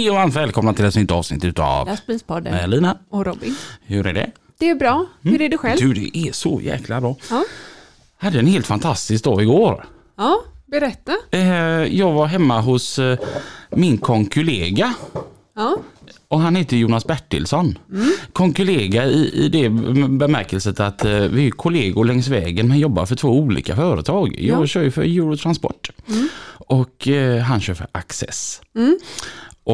Hej och varmt välkomna till ett nytt avsnitt utav Lastbilspodden eh, Lina. och Robin. Hur är det? Det är bra. Hur är det själv? Du, det är så jäkla bra. Ja. Hade en helt fantastisk dag igår. ja, berätta. Eh, Jag var hemma hos eh, min konkollega Ja, och han heter Jonas Bertilsson. Konkollega i, i det bemärkelset att eh, vi är kollegor längs vägen men jobbar för två olika företag. Jag Ja. kör ju för Eurotransport och eh, han kör för Access.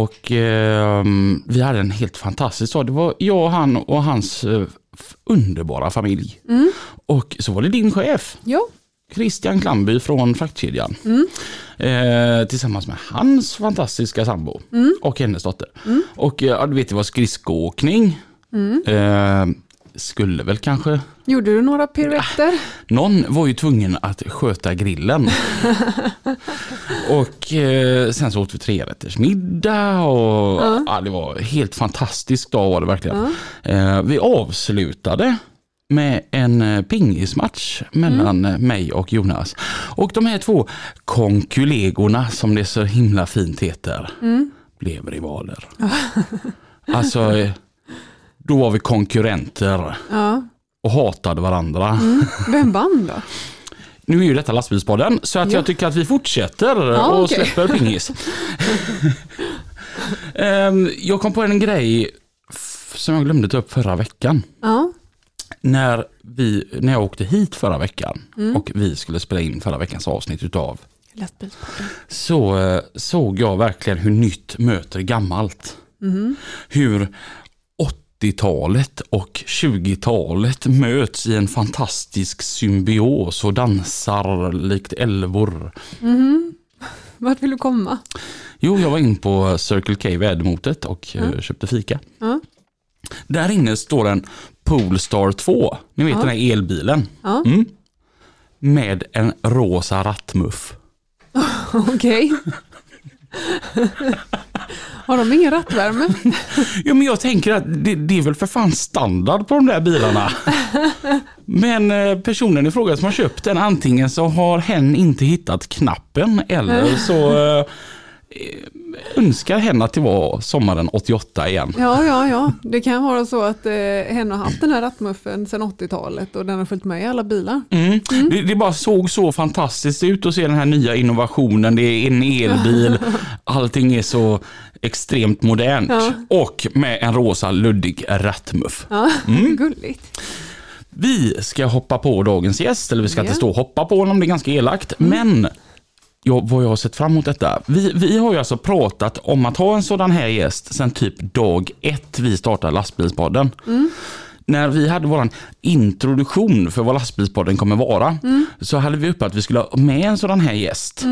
Och eh, vi hade en helt fantastisk dag. Det var jag, han och hans eh, underbara familj. Och så var det din chef. ja. Christian Klamby från fraktkedjan. Eh, tillsammans med hans fantastiska sambo och hennes dotter. Och eh, ja, du vet det var skridskoåkning. Eh, skulle väl kanske, Gjorde du några piruetter? någon var ju tvungen att sköta grillen. och eh, sen så åt vi trerätters middag och ja. det var en helt fantastisk dag var det verkligen. Eh, vi avslutade med en eh, pingismatch mellan eh, mig och Jonas. Och de här två konkulegorna som det så himla fint heter blev rivaler. alltså, eh, då var vi konkurrenter Ja. och hatade varandra. Vem vann då? Nu är ju detta lastbilspodden så att Ja. jag tycker att vi fortsätter Ja, och okej. släpper pingis. Ehm, jag kom på en grej som jag glömde ta upp förra veckan. Ja. När, vi, när jag åkte hit förra veckan Mm. och vi skulle spela in förra veckans avsnitt utav Lastbilspodden. så eh, såg jag verkligen hur nytt möter gammalt. Mhm. Hur 80-talet och 20-talet möts i en fantastisk symbios och dansar likt älvor. Vart vill du komma? Jo, jag var in på Circle K vid och eh, köpte fika. Ja. Där inne står en Polestar 2, ni vet den här elbilen. Mm. Med en rosa rattmuff. Okej. Har de ingen rattvärme? Ja, men jag tänker att det, det är väl för fan standard på de där bilarna. Men eh, personen i fråga som har köpt den, antingen så har hen inte hittat knappen eller så eh, önskar hen att det var sommaren 88 igen. Ja, ja, ja. Det kan vara så att eh, hen har haft den här rattmuffen sedan 80-talet och den har följt med i alla bilar. Mm. Det, det bara såg så fantastiskt ut att se den här nya innovationen. Det är en elbil, allting är så extremt modernt Ja. och med en rosa luddig rattmuff. Ja, Mm. gulligt. Vi ska hoppa på dagens gäst, eller vi ska. Mm. inte stå och hoppa på honom, det är ganska elakt. Men ja, vad jag har sett fram emot detta. Vi, vi har ju alltså pratat om att ha en sådan här gäst sedan typ dag ett vi startade lastbilspodden. Mm. När vi hade vår introduktion för vad lastbilspodden kommer vara, Mm. så hade vi uppe att vi skulle ha med en sådan här gäst.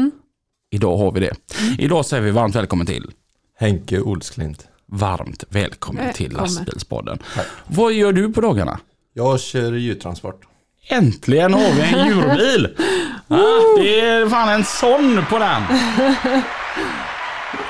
Idag har vi det. Mm. Idag säger vi varmt välkommen till. Henke Olsklint. Varmt välkommen till lastbilspodden. Tack. Vad gör du på dagarna? Jag kör djurtransport. Äntligen har vi en djurbil! ah, det är fan en sån på den!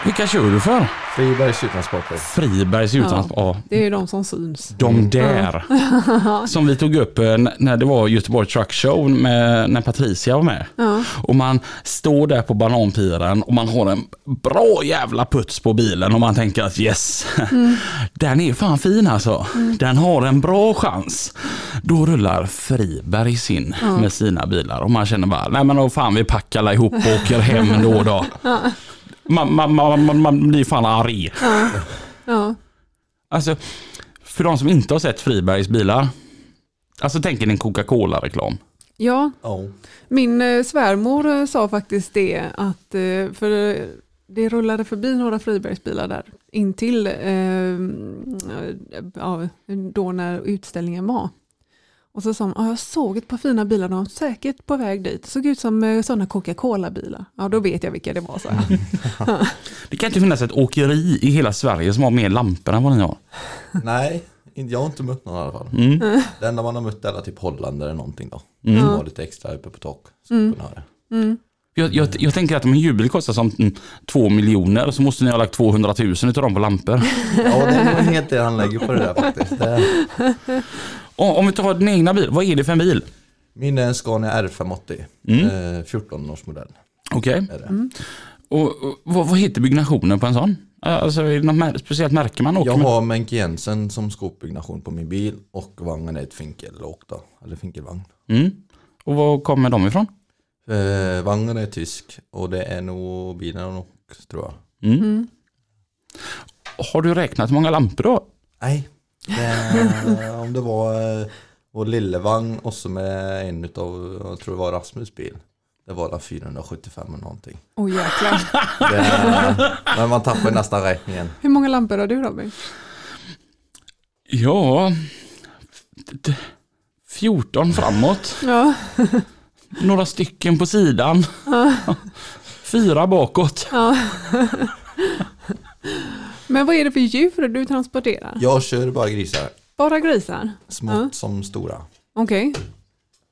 Vilka kör du för? Fribergs djurtransporter. Fribergs djurtransport. Ja. Det är ju de som syns. De där. Som vi tog upp eh, när det var Göteborg Truck Show med, när Patricia var med. Ja. Och man står där på bananpiren och man har en bra jävla puts på bilen och man tänker att yes, den är fan fin alltså. Den har en bra chans. Då rullar Friberg sin med sina bilar och man känner bara, nej men då fan vi packar ihop och åker hem då då. Man, man, man, man, blir fan arg. Ja. Alltså, för de som inte har sett Fribergs bilar. Alltså tänker ni en Coca-Cola-reklam. ja, Ja. min eh, svärmor eh, sa faktiskt det att eh, för eh, det rullade förbi några Fribergsbilar där intill eh, ja, då när utställningen var. Och så sa hon, "Ja, jag såg ett par fina bilar, de var säkert på väg dit. Det såg ut som eh, sådana Coca-Cola-bilar. Ja, då vet jag vilka det var, så. Det kan inte finnas ett åkeri i hela Sverige som har mer lampor än vad ni har. Nej, inte- jag har inte mött någon i alla fall. Mm. Det enda man har mött är alla typ Holland eller någonting då. Mm. Som har lite extra uppe på tak. Det. Mm. Jag, jag, jag tänker att om en hjubil kostar som mm, två miljoner så måste ni ha lagt 200 000 utav dem på lampor. Ja, det är nog en hel del han lägger på det där faktiskt. Det om vi tar din egna bil, vad är det för en bil? Min är en Scania R580. Mm. Eh, 14 års modell Okej. är det. Och, och vad, vad heter byggnationen på en sån? Alltså är det något mär- speciellt märke man åker Jag med? har Menke Jensen som skåpbyggnation på min bil och vagnen är ett finkelåk då, eller finkelvagn. Mm. Och var kommer de ifrån? Eh, vagnen är tysk och det är nog bilen och tror jag. Mm. Mm. Har du räknat hur många lampor då? Nej, det, om det var eh, vår lillevagn och så med en utav, jag tror det var Rasmus bil. Det var där 475 eller någonting. Åh jäklar. Det, men man tappar ju nästan räkningen. Hur många lampor har du Robin? Ja, d- d- 14 framåt, Ja, några stycken på sidan, fyra bakåt. ja. Men vad är det för djur du transporterar? Jag kör bara grisar, Bara grisar? smått Ja. som stora. Okej.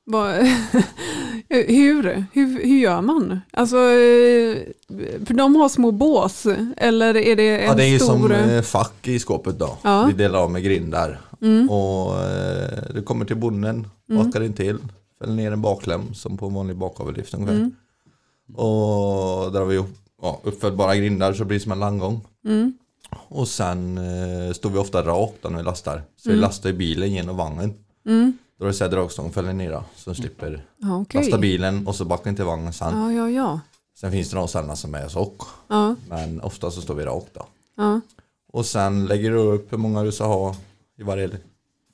Vad- hur, hur, hur gör man? Alltså, eh, för de har små bås, eller är det en Ja, det är ju stor... som eh, fack i skåpet då. Ja. Vi delar av med grindar. Mm. Och eh, du kommer till bonden, bakar in till, fäller ner en baklem som på en vanlig bakavelift ungefär. Mm. Och där har vi ja, uppföljbara grindar så blir det som en landgång. Mm. Och sen eh, står vi ofta rakt när vi lastar. Så vi lastar i bilen genom vagnen. Mm. Då är det så här dragstång fäller ner då, så de slipper Ja, okej. lasta bilen och så backa in till vagnen sen. Ja, ja, ja. Sen finns det några ställen som är sock. Ja, Men ofta så står vi rakt då. ja, Och sen lägger du upp hur många du ska ha i varje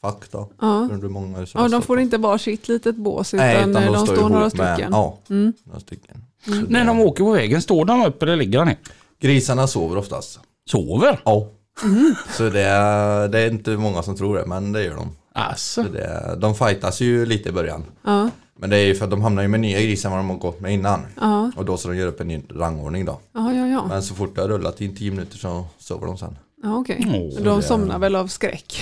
fack då. ja. Hur många du ska ja de får inte bara sitt litet bås, utan, Nej, eh, de, de står, ihop några med- stycken. Ja, Mm. några stycken. Så När de åker på vägen, står de upp eller ligger de ner? Grisarna sover oftast. Sover? Ja. Mm. Så det är, det är inte många som tror det, men det gör de. Alltså. Så det är, de fightas ju lite i början. Ja, Men det är ju för att de hamnar ju med nya grisar än vad de har gått med innan. ja, Och då ska de göra upp en ny rangordning då. ja, ja, ja. Men så fort det har rullat in 10 minuter så sover de sen. ja okej. Åh, De somnar väl av skräck.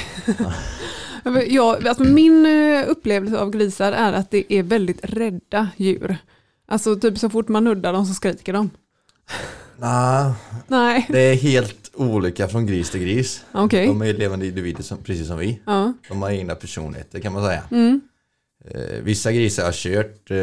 jag, alltså min eh, upplevelse av grisar är att det är väldigt rädda djur. Alltså typ så fort man nuddar dem så skriker de. Nej, Nej, det är helt olika från gris till gris. okej. De är levande individer som, precis som vi. Ja. De har egna personligheter kan man säga. Mm. Eh, vissa grisar har kört. Eh,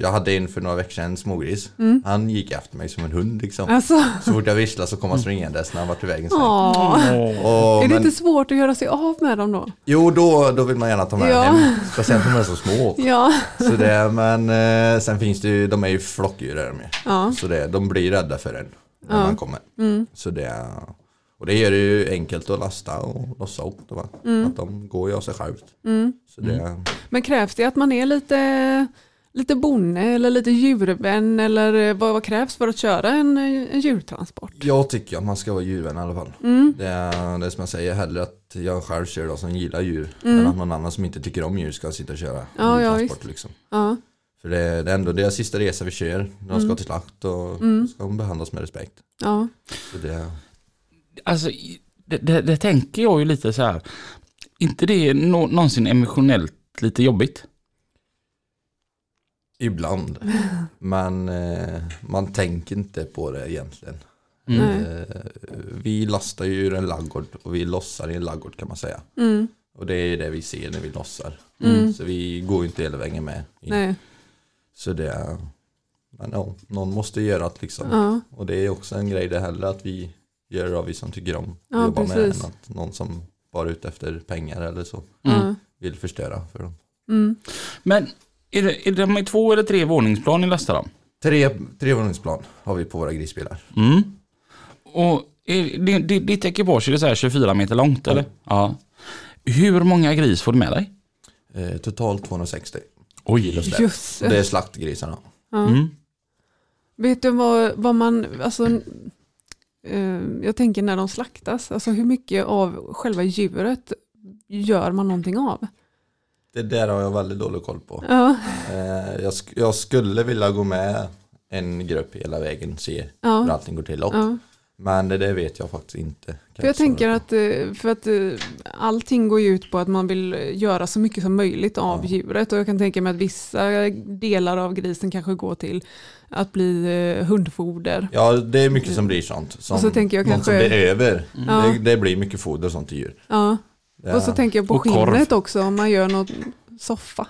jag hade en för några veckor sedan, en smågris. Mm. Han gick efter mig som en hund liksom. Alltså, Så fort jag visslade så kom han springandes när han var på vägen. Och, Är det men, inte svårt att göra sig av med dem då? Jo, då, då vill man gärna ta med Ja. hem. Speciellt om de är så små. Ja. Så det, men eh, sen finns det ju, de är ju flockdjur är de ju. Ja. Så det, de blir rädda för en när Ja. man kommer. Mm. Så det, och det gör det ju enkelt att lasta och lossa upp det va? Att de går ju av sig självt. Mm. Så det, Men krävs det att man är lite, lite bonde eller lite djurvän eller eh, vad, vad krävs för att köra en, eh, en djurtransport? jag tycker att man ska vara djurvän i alla fall. Mm. Det är det är som jag säger, hellre att jag själv kör då som gillar djur. Mm. Än att någon annan som inte tycker om djur ska sitta och köra Ja, ja, djurtransport. liksom. Ja. För det är, det är ändå deras sista resa vi kör. De ska till slakt och Mm. ska behandlas med respekt. Ja. Så det, Alltså, det, det, det tänker jag ju lite så här. inte det nå, någonsin emotionellt lite jobbigt? ibland. Men eh, man tänker inte på det egentligen. Mm. Eh, vi lastar ju ur en laggård och vi lossar i en laggård kan man säga. Mm. Och det är det vi ser när vi lossar. Mm. Så vi går ju inte hela vägen med. in. Nej. Så det är, men ja, någon måste göra det liksom. Ja. Och det är också en grej det heller att vi gör det vi som tycker om att Ja, jobba med. precis. Än att någon som bara är ute efter pengar eller så Ja. vill förstöra för dem. Mm. Men är det, är det med två eller tre våningsplan ni lastar dem? Tre, trevåningsplan har vi på våra grisbilar. Mm. Och är, det, det, ditt ekipage är det så här 24 meter långt eller? Ja. Hur många gris får du med dig? Eh, totalt 260. Oj. Just det. Just Och det är slaktgrisarna. Ja. Mm. Vet du vad, vad man, alltså, jag tänker när de slaktas, alltså hur mycket av själva djuret gör man någonting av? Det där har jag väldigt dålig koll på. Ja, Eh, jag, sk- jag skulle vilja gå med en grupp hela vägen och se hur ja, allting går till. Och, ja. Men det, det vet jag faktiskt inte. För jag tänker att, eh, för att eh, allting går ju ut på att man vill göra så mycket som möjligt av Ja. djuret och jag kan tänka mig att vissa delar av grisen kanske går till att bli eh, hundfoder. Ja, det är mycket som blir sånt. Som, Och så tänker jag något kanske- som blir över. Ja. Det, det blir mycket foder och sånt till djur. Ja. Och så tänker jag på Och korv. skinnet också om man gör något soffa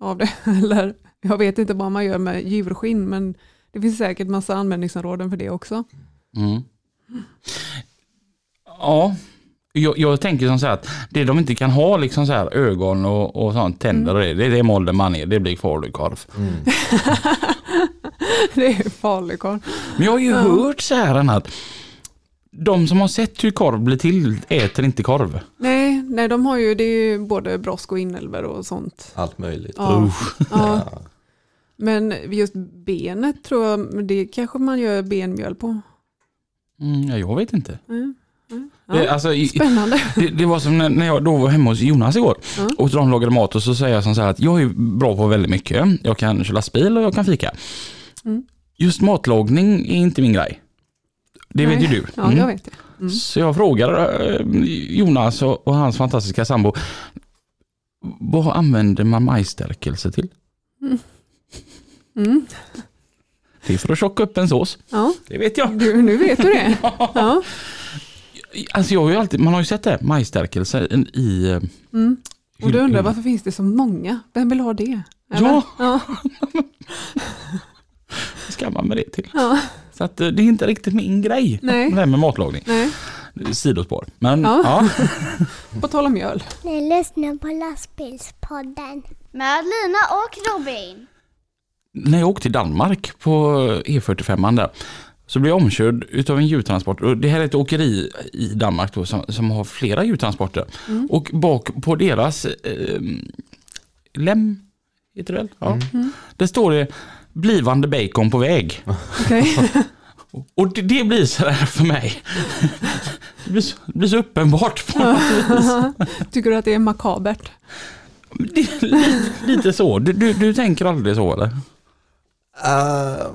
av det. Eller jag vet inte vad man gör med djurskinn men det finns säkert massa användningsområden för det också. Mm. Ja, jag, jag tänker som så här att det de inte kan ha liksom så här ögon och, och sånt, tänder och det, det, det malde man ner, det blir falukorv. mm. Det är falukorv. Men jag har ju hört så här att de som har sett hur korv blir till äter inte korv. Nej, nej, de har ju det är ju både brosk och inälvor och sånt. Allt möjligt. Ja. Ja. Ja. Men just benet tror jag, det kanske man gör benmjöl på. Mm, ja, jag vet inte. Mm. Mm. Det, Ja. alltså, i, Spännande. det, det var som när, jag då var hemma hos Jonas igår Ja. och de lagade mat och så säger jag som så här att jag är bra på väldigt mycket. Jag kan köra lastbil och jag kan fika. Mm. Just matlagning är inte min grej. Det vet ju Nej. du. Ja, Mm. jag vet det. Mm. Så jag frågar eh, Jonas och, och hans fantastiska sambo. Vad använder man majsstärkelse till? Mm. Det är för att tjocka upp en sås. Ja, Det vet jag. du, nu vet du det. Ja. Alltså jag har ju alltid, man har ju sett det, majsstärkelse i... eh, Mm. Och du undrar varför finns det så många? Vem vill ha det? Ja. ja. Vad ska man med det till? ja. Så att eh, det är inte riktigt min grej. Nej. Det här med matlagning. Nej, Sidospår. Men Ja. ja. på tal om mjöl. Ni lyssnar på lastbilspodden. Med Lina och Robin. När jag åkte till Danmark på E45 där. Så blev jag omkörd utav en djurtransport. Och det här är ett åkeri i Danmark då, som, som har flera djurtransporter. Mm. Och bak på deras eh, lem, heter det väl? Ja. Mm. Där står det blivande bacon på väg. Okej. Och det, det blir så där för mig. Det blir så, det blir så uppenbart. På något vis. Tycker du att det är makabert? Det lite, lite så. Du, du, du tänker aldrig så eller? Eh,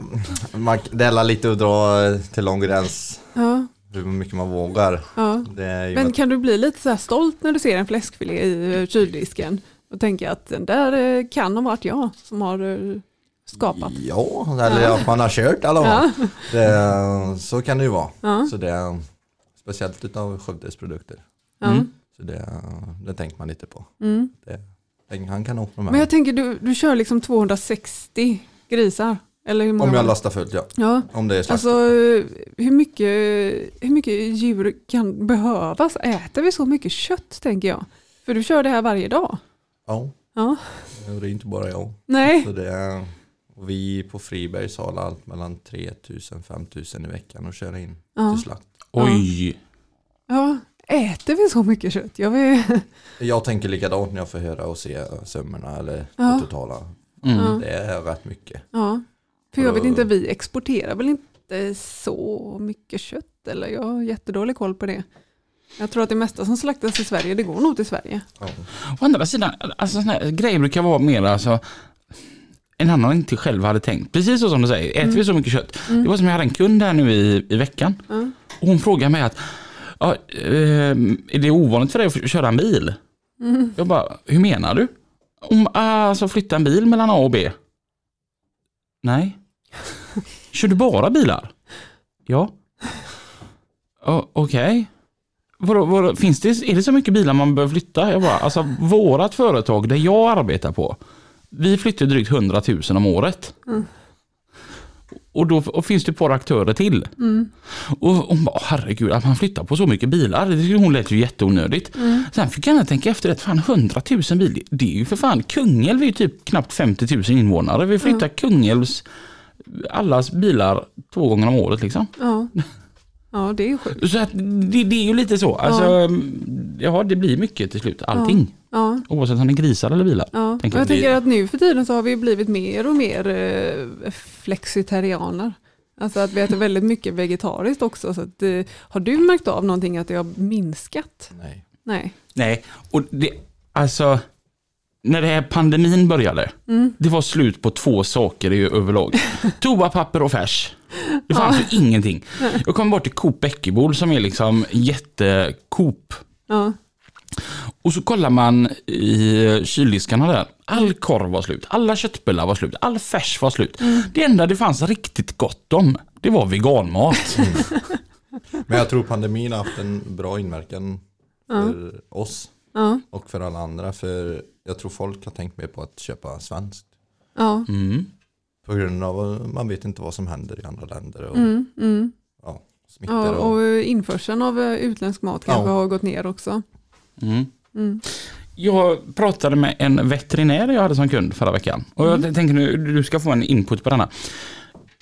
man, det är lite att dra till lång gräns Ja. hur mycket man vågar. ja. Men att, kan du bli lite så här stolt när du ser en fläskfilé i eh, kyldisken? Och tänka att den där eh, kan ha varit jag som har eh, skapat. ja, eller att man har kört eller vad. Ja. Det, så kan det ju vara. Ja. Så det är speciellt utav Skövdes produkter. Ja. Mm. Så det, det tänker man lite på. Mm. Det, han kan de Men jag tänker du, du kör liksom 260 grisar. Eller hur många? Om jag lastar fullt ja. Ja, Om det är slakt. alltså hur mycket, hur mycket djur kan behövas? Äter vi så mycket kött tänker jag? För du kör det här varje dag. Ja, Ja, det är inte bara jag. nej. Så det är, och vi på Fribergs har allt mellan 3000-5000 i veckan att köra in Ja. till slakt. Oj. ja, äter vi så mycket kött? Jag vill, Jag tänker likadant när jag får höra och se summorna eller Ja. det totala. Mm. Det är rätt mycket. ja. För jag vet inte, vi exporterar väl inte så mycket kött? Eller jag har jättedålig koll på det. Jag tror att det mesta som slaktas i Sverige, det går nog till Sverige. Ja. Å andra sidan, alltså såna här grejer brukar vara mer alltså en annan inte själv hade tänkt. Precis så som du säger, äter vi så mycket kött. Det var som jag hade en kund här nu i, i veckan. Ja. Och hon frågade mig att, ja, eh, är det ovanligt för dig att köra en bil? Jag bara, hur menar du? Om, alltså flytta en bil mellan A och B? Nej. Kör du bara bilar? Ja. Okej. Vadå, vadå, finns det, är det så mycket bilar man behöver flytta? Jag bara, alltså vårat företag där jag arbetar på, vi flyttar drygt 100 000 om året. Och då och finns det ett par aktörer till. Och hon bara, herregud, att man flyttar på så mycket bilar, det tyckte hon lät ju jätteonödigt. Sen fick jag tänka efter det, fan 100 000 bilar, det är ju för fan, Kungälv är ju typ knappt 50 000 invånare. Vi flyttar Kungälvs, allas bilar två gånger om året liksom. Ja, ja det är sjukt. Så att det, det är ju lite så. Alltså, ja. det blir mycket till slut. Allting. Ja, Oavsett om det är grisar eller bilar. ja. Tänker jag tänker att nu för tiden så har vi blivit mer och mer eh, flexitarianer. Alltså att vi äter väldigt mycket vegetariskt också. Så att, eh, har du märkt av någonting att det har minskat? Nej. Nej. Nej, och det, alltså. när det här pandemin började, det var slut på två saker i överlag. Toapapper och färs. Det fanns ju ingenting. Jag kom bort till Coop Bäckebol som är liksom jätte-Coop. Ja. Och så kollar man i kyldiskarna där. All korv var slut, alla köttbullar var slut, all färs var slut. Det enda det fanns riktigt gott om, det var veganmat. Men jag tror pandemin har haft en bra inverkan för oss Ja. och för alla andra. För jag tror folk har tänkt mer på att köpa svenskt. Ja. Mm. På grund av att man vet inte vad som händer i andra länder och Mm, mm. ja, ja, och, och införseln av eh, utländsk mat kanske Ja. har gått ner också. Mm. Mm. Jag pratade med en veterinär jag hade som kund förra veckan. Och jag tänker nu, du ska få en input på denna.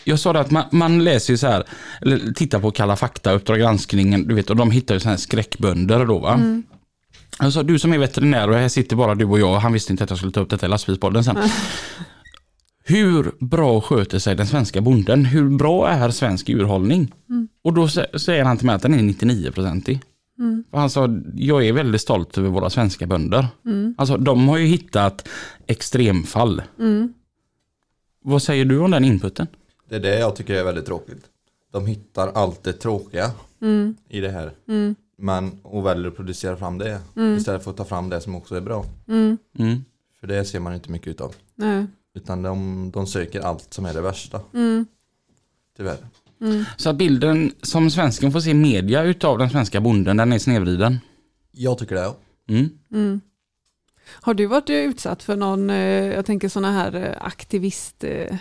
Jag sa det att man, man läser ju så här, eller tittar på Kalla fakta, Uppdrag granskningen, du vet, och de hittar ju så här skräckbönder då va. Jag sa, du som är veterinär och här sitter bara du och jag, och han visste inte att jag skulle ta upp detta i lastbilspodden sen. Hur bra sköter sig den svenska bonden? Hur bra är svensk djurhållning? Och då sä- säger han till mig att den är 99-procentig. Och Han sa, jag är väldigt stolt över våra svenska bönder. Alltså de har ju hittat extremfall. Mm. Vad säger du om den inputen? Det är det jag tycker är väldigt tråkigt. De hittar allt det tråkiga Mm. i det här. Mm. Men, och väljer att producera fram det istället för att ta fram det som också är bra. Mm. Mm. För det ser man inte mycket utav. Nej. Utan de, de söker allt som är det värsta, Mm. tyvärr. Mm. Så bilden som svensken får se i media utav den svenska bonden, den är snedvriden. Jag tycker det. Ja. Mm. Mm. Har du varit utsatt för någon, eh, jag tänker sådana här eh, aktivist, eh,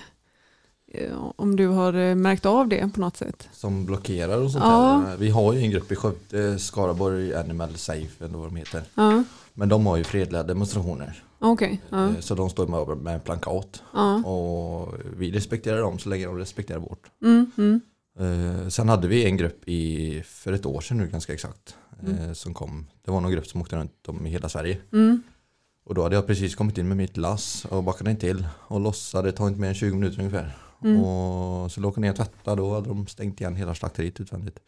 om du har eh, märkt av det på något sätt? Som blockerar och sånt Ja. där. Vi har ju en grupp i Skövde, Skaraborg Animal Safe eller vad de heter. Ja, Men de har ju fredliga demonstrationer. okej. Ja. Eh, Så de står med, med plankat. Och vi respekterar dem så länge de respekterar vårt. Mm, mm, Eh, sen hade vi en grupp i, för ett år sedan nu ganska exakt. eh, Mm. Som kom. Det var någon grupp som åkte runt om i hela Sverige. mm, Och då hade jag precis kommit in med mitt lass och backade in till. Och lossade, det tar inte mer än 20 minuter ungefär. Mm. Och så låg jag ner och tvättade. Då hade de stängt igen hela slakteriet utvändigt.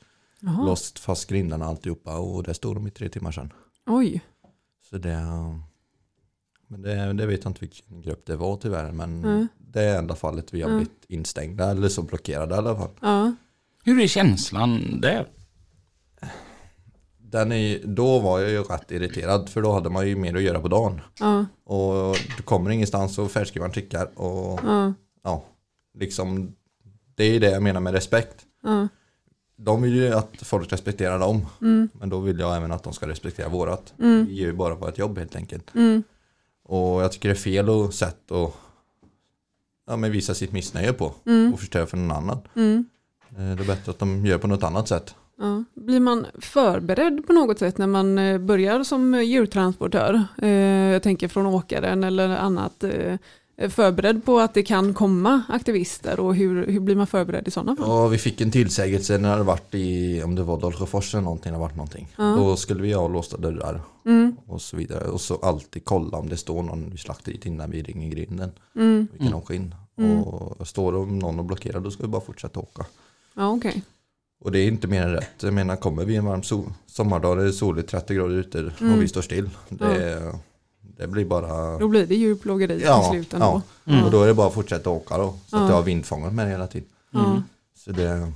Jaha. Låst fast grindarna och alltihopa. Och där stod de i tre timmar sedan. Oj. Så det, men det, det vet jag inte vilken grupp det var tyvärr. Men Nej. det är enda fallet vi har Mm. blivit instängda. Eller så blockerade i alla fall. Ja. Hur är känslan där? Den är, då var jag ju rätt irriterad. För då hade man ju mer att göra på dagen. Ja. Och du kommer ingenstans och färdskrivaren tickar. Och Ja. ja, liksom. Det är det jag menar med respekt. Ja. De vill ju att folk respekterar dem. Mm. Men då vill jag även att de ska respektera vårat. Mm. Vi gör ju bara vårt jobb helt enkelt. Mm. Och jag tycker det är fel och sätt att ja, men visa sitt missnöje på. Mm. Och förstöra för någon annan. Mm. Eh, Det är bättre att de gör på något annat sätt. Ja. Blir man förberedd på något sätt när man eh, börjar som djurtransportör? Eh, Jag tänker från åkaren eller annat. Förberedd på att det kan komma aktivister och hur, hur blir man förberedd i sådana fall? Och vi fick en tillsägelse när det varit i, om det var Dalsjöfors eller någonting, det varit någonting. Ja. Då skulle vi ha låsta dörrar Mm. och så vidare. Och så alltid kolla om det står någon vid slakteriet innan vi ringer grinden. Mm. Vi kan åka in. Mm. Och står det någon och blockerar då ska vi bara fortsätta åka. Ja, okej. Och det är inte mer än rätt. Jag menar kommer vi en varm sol, sommardag, det är soligt 30 grader ute Mm. och vi står still. Det, det blir bara... Då blir det djurplågeri Ja, till slut ändå. ja. Ja. Och då är det bara att fortsätta åka då. Så Ja. att jag har vindfångat med det hela tiden. Ja. Så det,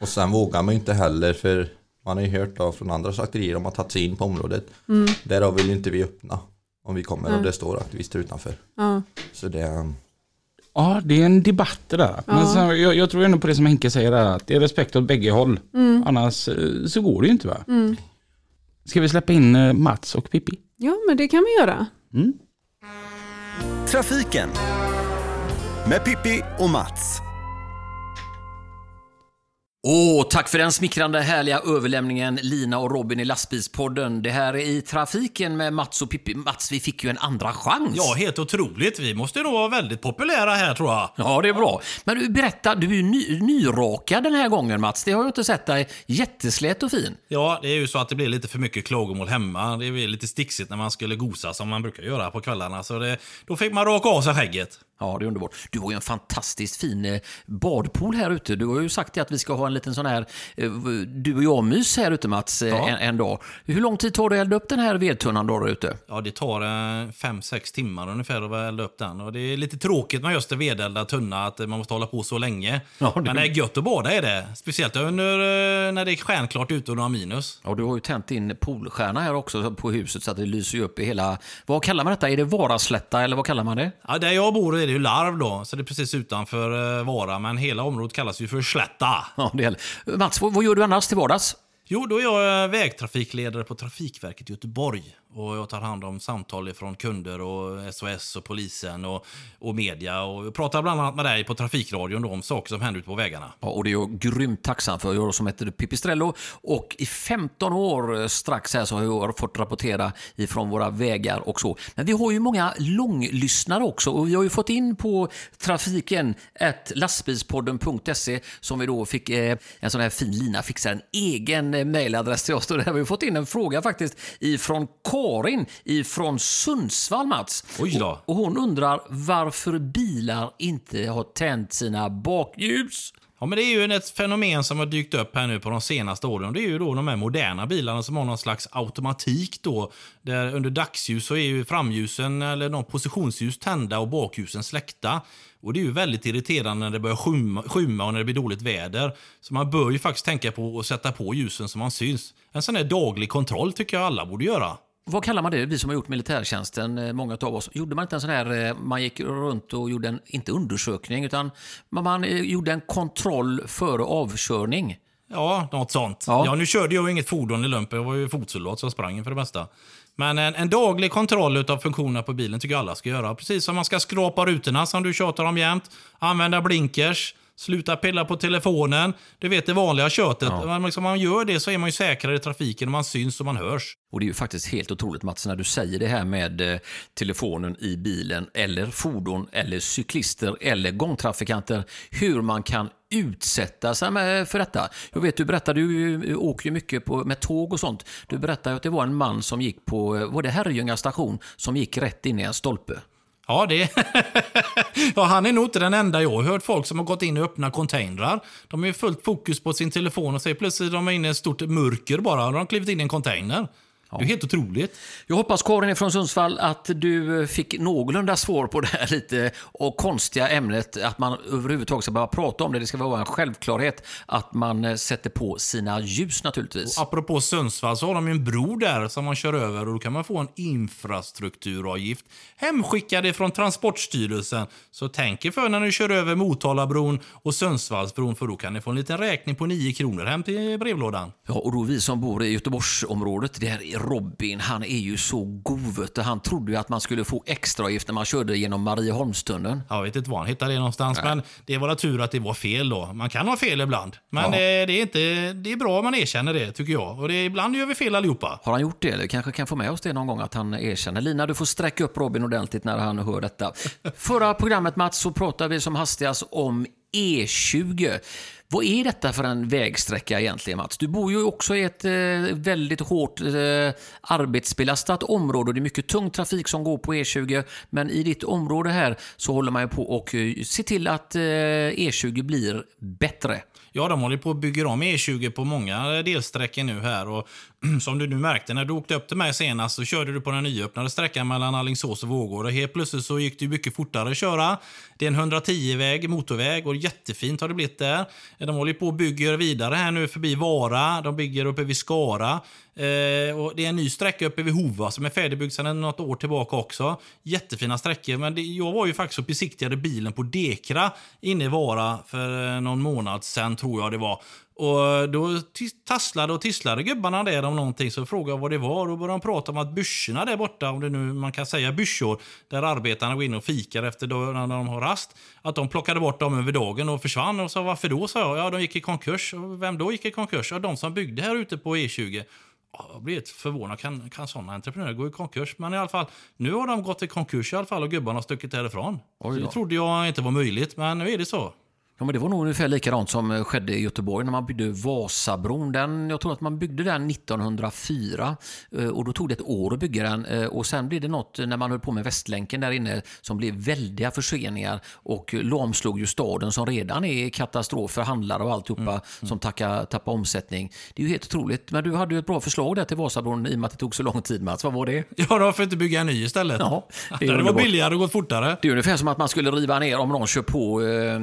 och sen vågar man ju inte heller för man har ju hört då från andra slakterier om att tagit sig in på området. Mm. Därav vill ju inte vi öppna om vi kommer och det står aktivister utanför. Ja. Så det, Ja, det är en debatt det där. Men Ja. så, jag, jag tror ändå på det som Henke säger där, att det är respekt åt bägge håll. Mm. Annars eh, så går det ju inte va? Mm. Ska vi släppa in eh, Mats och Pippi? Ja, men det kan vi göra. Mm. Trafiken med Pippi och Mats. Åh, tack för den smickrande härliga överlämningen Lina och Robin i lastbilspodden. Det här är i trafiken med Mats och Pippi. Mats, vi fick ju en andra chans. Ja, helt otroligt. Vi måste nog vara väldigt populära här tror jag. Ja, det är bra. Men du, berätta, du är ju ny, nyrakad den här gången Mats. Det har jag inte sett dig. Jätteslät och fin. Ja, det är ju så att det blir lite för mycket klagomål hemma. Det blir lite sticksigt när man skulle gosa som man brukar göra på kvällarna. Så det, då fick man raka av sig skägget. Ja, det är underbart. Du har ju en fantastiskt fin eh, badpool här ute. Du har ju sagt att vi ska ha en liten sån här eh, du och jag-mys här ute Mats, eh, Ja. en, en dag. Hur lång tid tar det att elda upp den här vedtunnan då där ute? Ja, det tar 5-6 timmar ungefär att elda upp den. Och det är lite tråkigt med just det vedeldad tunna, att man måste hålla på så länge. Ja, det- Men det är gött att bada är det. Speciellt under, när det är stjärnklart ute och några minus. Ja, du har ju tänt in poolstjärna här också på huset så att det lyser upp i hela... Vad kallar man detta? Är det Varaslätta eller vad kallar man det? Ja, där jag bor är det ju Larv då, så det är precis utanför eh, Vara. Men hela området kallas ju för Slätta. Ja, det är... Mats, vad, vad gör du annars till vardags? Jo, då är jag eh, vägtrafikledare på Trafikverket i Göteborg. Och jag tar hand om samtal från kunder och SOS och polisen och, och media. Och jag pratar bland annat med dig på Trafikradion då om saker som händer ute på vägarna. Ja, och det är jag grymt tacksam för. Jag som heter Pipistrello och i 15 år eh, strax här så har jag fått rapportera ifrån våra vägar och så. Men vi har ju många långlyssnare också och vi har ju fått in på trafiken ett lastbilspodden.se som vi då fick eh, en sån här fin lina fixa en egen mejladress mailadress till oss. Och där har vi fått in en fråga faktiskt ifrån Karin ifrån Sundsvall Mats. Oj då. Och, och hon undrar varför bilar inte har tänt sina bakljus. Ja, men det är ju ett fenomen som har dykt upp här nu på de senaste åren. Det är ju då de här moderna bilarna som har någon slags automatik då. Där under dagsljus så är ju framljusen eller någon positionsljus tända och bakljusen släckta. Och det är ju väldigt irriterande när det börjar skymma, skymma och när det blir dåligt väder. Så man bör ju faktiskt tänka på att sätta på ljusen så man syns. En sån här daglig kontroll tycker jag alla borde göra. Vad kallar man det? Vi som har gjort militärtjänsten, eh, många av oss. Gjorde man inte en sån här, eh, man gick runt och gjorde en, inte undersökning, utan man, eh, gjorde en kontroll före avkörning. Ja, något sånt. Ja. Ja. nu körde jag inget fordon i lumpen, jag var ju fotsoldat så jag sprang för det mesta. Men en, en daglig kontroll av funktionerna på bilen tycker jag alla ska göra. Precis som man ska skrapa rutorna som du tjatar om jämt. Använda blinkers. Sluta pilla på telefonen. Du vet det vanliga köttet. Men liksom, om man gör det så är man ju säkrare i trafiken och man syns och man hörs. Och det är ju faktiskt helt otroligt Mats, när du säger det här med eh, telefonen i bilen, eller fordon, eller cyklister, eller gångtrafikanter, hur man kan utsätta sig med, för detta. Jag vet, du berättade, du åker ju mycket på, med tåg och sånt. Du berättade att det var en man som gick på, eh, var det Herrljunga station, som gick rätt in i en stolpe. Ja, det... ja, han är nog inte den enda. Jag har hört folk som har gått in i öppna containrar. De är ju fullt fokus på sin telefon och säger plötsligt de är inne i ett stort mörker bara. Och de har klivit in i en container. Det är helt otroligt. Jag hoppas Karin från Sundsvall att du fick någorlunda svar på det här lite och konstiga ämnet att man överhuvudtaget ska börja prata om det. Det ska vara en självklarhet att man eh, sätter på sina ljus naturligtvis. Apropå Sundsvall så har de en bro där som man kör över och då kan man få en infrastrukturavgift hemskickad från Transportstyrelsen. Så tänk er för när ni kör över Motalabron och Sundsvallsbron för då kan ni få en liten räkning på 9 kronor hem till brevlådan. Ja, och då vi som bor i Göteborgsområdet, där är Robin, han är ju så god. Han trodde ju att man skulle få extraavgift när man körde genom Marieholmstunneln. Jag vet inte var han hittade det någonstans, men det var tur att det var fel då. Man kan ha fel ibland. Men Ja. det, det, är inte, det är bra om man erkänner det, tycker jag. Och det, ibland gör vi fel allihopa. Har han gjort det? Eller kanske kan få med oss det någon gång att han erkänner. Lina, du får sträcka upp Robin ordentligt när han hör detta. Förra programmet Mats så pratade vi som hastigast om E20. Vad är detta för en vägsträcka egentligen Mats? Du bor ju också i ett eh, väldigt hårt eh, arbetsbelastat område och det är mycket tung trafik som går på E20. Men i ditt område här så håller man ju på och eh, se till att eh, E20 blir bättre. Ja, de håller på att bygga om E20 på många eh, delsträckor nu här. Och som du nu märkte, när du åkte upp till mig senast så körde du på den nyöppnade sträckan mellan Alingsås och Vårgårda. Helt plötsligt så gick det mycket fortare att köra. Det är en 110-väg, motorväg och jättefint har det blivit där. Eh, de håller på och bygger vidare här nu förbi Vara. De bygger uppe vid Skara. Eh, och det är en ny sträcka uppe vid Hova som är färdigbyggd sedan något år tillbaka också. Jättefina sträckor, men det, jag var ju faktiskt och besiktigade bilen på Dekra inne i Vara för eh, någon månad sedan tror jag det var. Och då tasslade och tisslade gubbarna där om någonting, så frågade jag vad det var. Då började de prata om att byrsorna där borta, om det nu man kan säga byrsor, där arbetarna går in och fikar efter då, när de har rast, att de plockade bort dem över dagen och försvann. Och sa varför då? sa jag. Ja, de gick i konkurs. Vem då gick i konkurs? Ja, de som byggde här ute på E20. Ja, Jag blir förvånad. Kan, kan sådana entreprenörer gå i konkurs? Men i alla fall, nu har de gått i konkurs i alla fall och gubbarna har stuckit därifrån. Det trodde jag inte var möjligt, men nu är det så. Ja, men det var nog ungefär likadant som eh, skedde i Göteborg när man byggde Vasabron. Den, jag tror att man byggde den 1904 eh, och då tog det ett år att bygga den. Eh, Och sen blev det något när man höll på med Västlänken där inne som blev väldiga förseningar och lamslog ju staden som redan är katastrof för handlare och alltihopa som tackar, tappar omsättning. Det är ju helt otroligt. Men du hade ju ett bra förslag där till Vasabron i och med att det tog så lång tid Mats. Vad var det? Ja, då får inte bygga en ny istället. Ja, det, det var billigare och gått fortare. Det är ungefär som att man skulle riva ner om någon kör på eh,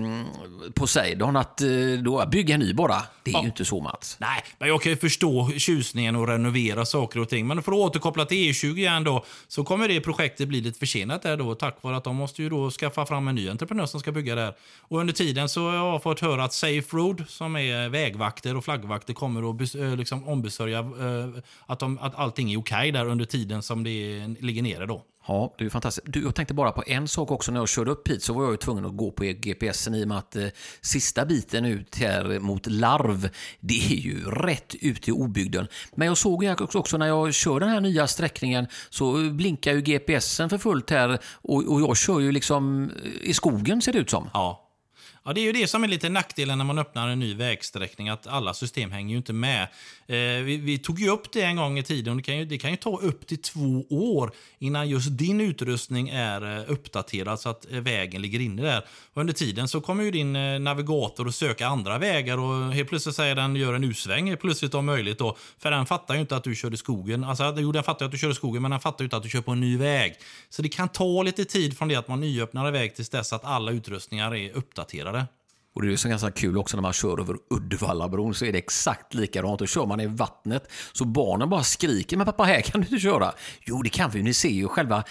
Poseidon. Att eh, då bygga ny bara. Det är ju inte så Mats. Nej, men jag kan ju förstå tjusningen och renovera saker och ting. Men för att återkoppla till E20 igen då, så kommer det projektet bli lite försenat där då, tack vare att de måste ju då skaffa fram en ny entreprenör som ska bygga där. Och under tiden så har jag fått höra att Safe Road, som är vägvakter och flaggvakter, kommer att eh, liksom ombesörja eh, att, de, att allting är okej där under tiden som det ligger nere då. Ja, det är ju fantastiskt. Du, jag tänkte bara på en sak också. När jag körde upp hit så var jag ju tvungen att gå på e- GPSen i och med att eh, sista biten ut här mot Larv, det är ju rätt ut i obygden. Men jag såg ju också, också när jag kör den här nya sträckningen så blinkar ju GPSen för fullt här och, och jag kör ju liksom eh, i skogen ser det ut som. Ja. Ja, det är ju det som är lite nackdelen när man öppnar en ny vägsträckning, att alla system hänger ju inte med. Eh, vi, vi tog ju upp det en gång i tiden och det kan, ju, det kan ju ta upp till två år innan just din utrustning är eh, uppdaterad så att eh, vägen ligger inne där. Och under tiden så kommer ju din eh, navigator att söka andra vägar och helt plötsligt säger den gör en U-sväng helt plötsligt om möjligt då. För den fattar ju inte att du kör i skogen. Alltså, jo, den fattar ju att du kör i skogen, men den fattar ju inte att du kör på en ny väg. Så det kan ta lite tid från det att man nyöppnar en väg tills dess att alla utrustningar är uppdaterade. Och det är ju så ganska kul också när man kör över Uddevallabron så är det exakt likadant. Då kör man i vattnet så barnen bara skriker men pappa här kan du inte köra. Jo det kan vi, ni ser ju själva.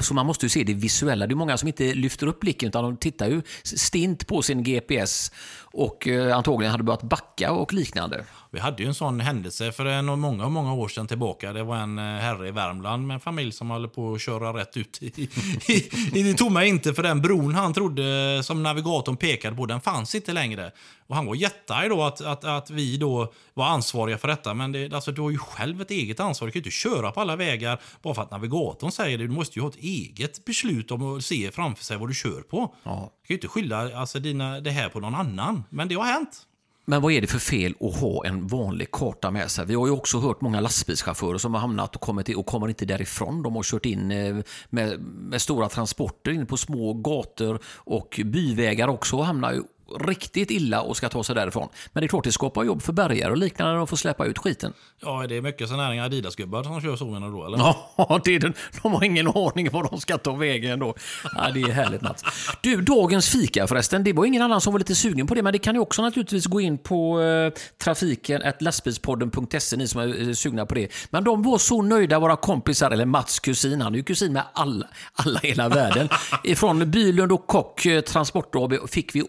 Så man måste ju se det visuella. Det är många som inte lyfter upp blicken utan de tittar ju stint på sin GPS och eh, antagligen hade börjat backa och liknande. Vi hade ju en sån händelse för många, många år sedan tillbaka. Det var en eh, herre i Värmland med en familj som höll på att köra rätt ut i, i, i det tomma inte. För den bron han trodde, som navigatorn pekade på, den fanns inte längre. Och han var jättearg då att, att, att vi då var ansvariga för detta. Men det, alltså, du har ju själv ett eget ansvar. Du kan ju inte köra på alla vägar bara för att navigatorn säger det. Du måste ju ha ett eget beslut om att se framför sig vad du kör på. Ja. Du kan ju inte skylla alltså, dina, det här på någon annan. Men det har hänt. Men vad är det för fel att ha en vanlig karta med sig? Vi har ju också hört många lastbilschaufförer som har hamnat och kommit och kommer inte därifrån. De har kört in eh, med, med stora transporter in på små gator och byvägar också och hamnar ju riktigt illa och ska ta sig därifrån. Men det är klart det skapar jobb för bärgare och liknande när de får släppa ut skiten. Ja, det är mycket sådana här Adidas-gubbar som kör så menar du då, eller? Ja, det är den. de har ingen aning var de ska ta vägen då. Ja, det är härligt Mats. Du, dagens fika förresten. Det var ingen annan som var lite sugen på det, men det kan ju också naturligtvis gå in på eh, trafiken, lastbilspodden.se, ni som är eh, sugna på det. Men de var så nöjda, våra kompisar, eller Mats kusin, han är ju kusin med alla, alla hela världen. Ifrån Bylund och Kock eh, Transport AB fick vi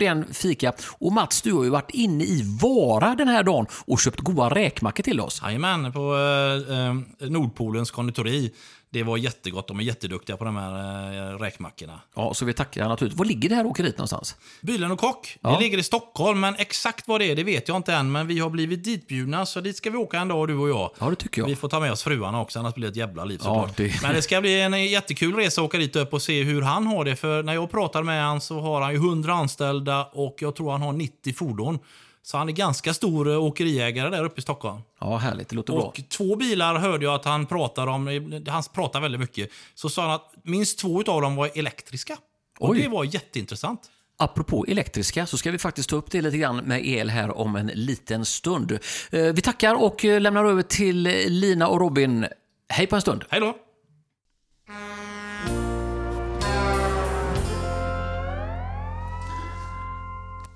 återigen fika. Och Mats, du har ju varit inne i Vara den här dagen och köpt goda räkmackor till oss. Jajamän, på eh, eh Nordpolens konditori. Det var jättegott. De är jätteduktiga på de här eh, räkmackorna. Ja, så vi tackar naturligtvis. Var ligger det här åkeriet någonstans? Bylen och Kock. Ja. Det ligger i Stockholm, men exakt vad det är det vet jag inte än. Men vi har blivit ditbjudna, så dit ska vi åka en dag, du och jag. Ja, det tycker jag. Vi får ta med oss fruarna också, annars blir det ett jävla liv Ja, det- Men det ska bli en jättekul resa att åka dit upp och se hur han har det. För när jag pratar med honom så har han ju 100 anställda och jag tror han har 90 fordon. Så han är ganska stor eh, åkeriägare där uppe i Stockholm. Ja, härligt. Det låter bra. Och två bilar hörde jag att han pratar om. Han pratar väldigt mycket. Så sa han att minst två av dem var elektriska. Och Oj. det var jätteintressant. Apropå elektriska så ska vi faktiskt ta upp det lite grann med el här om en liten stund. Eh, Vi tackar och eh, lämnar över till Lina och Robin. Hej på en stund. Hej då!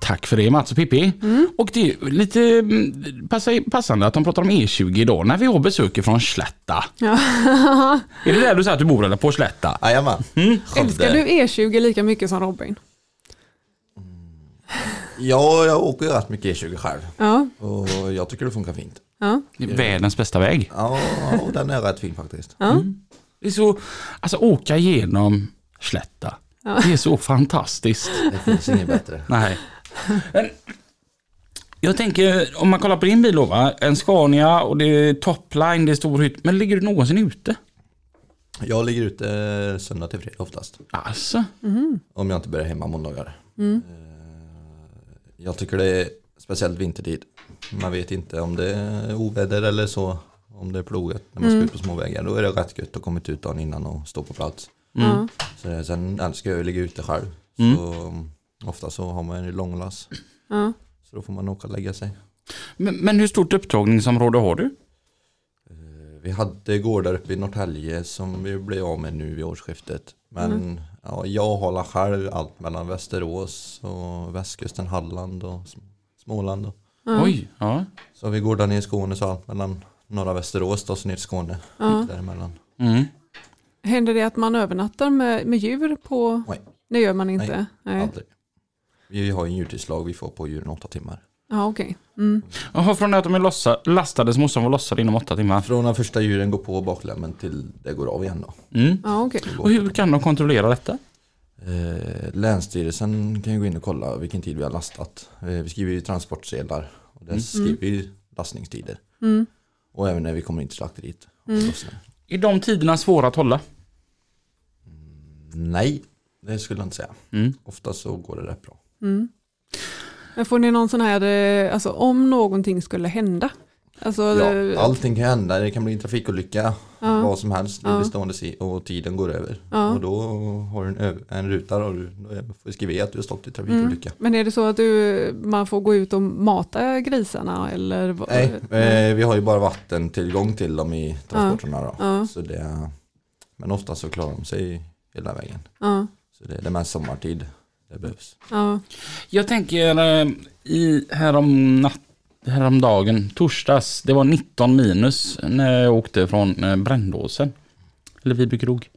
Tack för det Mats och Pippi. Och det är lite mm, passa- passande att de pratar om E20 idag när vi har besök från Slätta. är det där du säger att du bor eller på Slätta? Jajamän. Älskar du E20 lika mycket som Robin? Ja, jag åker ju rätt mycket E20 själv. Ja. Och jag tycker det funkar fint. ja. Det är världens bästa väg. Ja, och den är rätt fin faktiskt. ja. Det är så, alltså åka igenom Slätta. Det är så fantastiskt. Det finns inget bättre. Nej. Men, jag tänker, om man kollar på din bil då va? En Scania och det är topline, det är stor hytt. Men ligger du någonsin ute? Jag ligger ute eh, söndag till fredag oftast. Alltså? Om jag inte börjar hemma måndagar. Eh, Jag tycker det är speciellt vintertid. Man vet inte om det är oväder eller så. Om det är plogat när man ska ut på småvägar. Då är det rätt gött att komma ut dagen innan och stå på plats. Ja. Så det, sen älskar jag att ligga ute själv. Så um, ofta så har man ju långlass. Ja. Så då får man åka och lägga sig. Men, men hur stort upptagningsområde har du? Vi hade gårdar uppe i Norrtälje som vi blev av med nu vid årsskiftet. Men ja, jag håller själv allt mellan Västerås och västkusten Halland och Sm- Småland. Och. Oj, ja. Så vi gårdar ner i Skåne så allt mellan norra Västerås och så ner till Skåne. Ja. Däremellan. Mm. Händer det att man övernattar med, med djur på? Nej. Det gör man inte? Nej. Aldrig. Vi har en djurtidslag, vi får på djuren åtta timmar. Ja, okej. Mm. Jaha, från det att de är lossa, lastade så måste de vara lossade inom åtta timmar. Från när första djuren går på baklämmen till det går av igen då. Mm. Ja, okej. Och hur kan de kontrollera detta? Eh, Länsstyrelsen kan ju gå in och kolla vilken tid vi har lastat. Eh, vi skriver ju transportsedlar och där skriver vi lastningstider. Mm. Och även när vi kommer in till slakteriet. lossnar. Är de tiderna svåra att hålla? Nej, det skulle jag inte säga. Mm. Ofta så går det rätt bra. Mm. Men får ni någon sån här, eh, alltså om någonting skulle hända? Alltså, Ja, eh, allting kan hända, det kan bli en trafikolycka, Ja. vad som helst, det Ja. blir stående och tiden går över. Ja. Och då har du en, en ruta och du får skriva att du har stått i trafikolycka. Men är det så att du, man får gå ut och mata grisarna? Eller, vad- Nej, eh, vi har ju bara vattentillgång till dem i transporterna då. Så det, men ofta så klarar de sig hela vägen. Så det är det mest sommartid det behövs. ja, Jag tänker eh, i härom natt, häromdagen, torsdags, det var 19 minus när jag åkte från eh, Brändåsen. Eller Viby krog.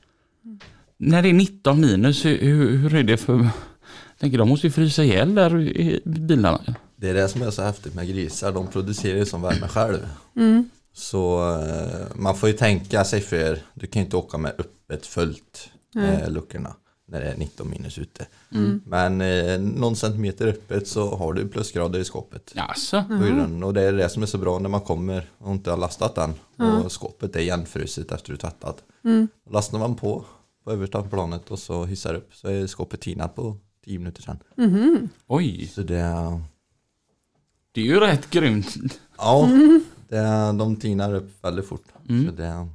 När det är 19 minus, hur, hur hur är det för... Jag tänker de måste ju frysa ihjäl där i bilarna. Det är det som är så häftigt med grisar, de producerar ju som värme själv. mm, Så eh, man får ju tänka sig för, du kan ju inte åka med öppet fullt eh, luckorna när det är 19 minus ute. mm. Men eh, någon centimeter öppet så har du plusgrader i skåpet. Jaså? hyllan. Och det är det som är så bra när man kommer och inte har lastat den. Och skåpet är igenfruset efter du tvättat. Mm. Lastar man på på översta planet och så hissar upp så är skåpet tinat på 10 minuter sedan. Mhm. Oj, Så det, det är ju rätt grymt. ja, det, de tinar upp väldigt fort. Så det, ja.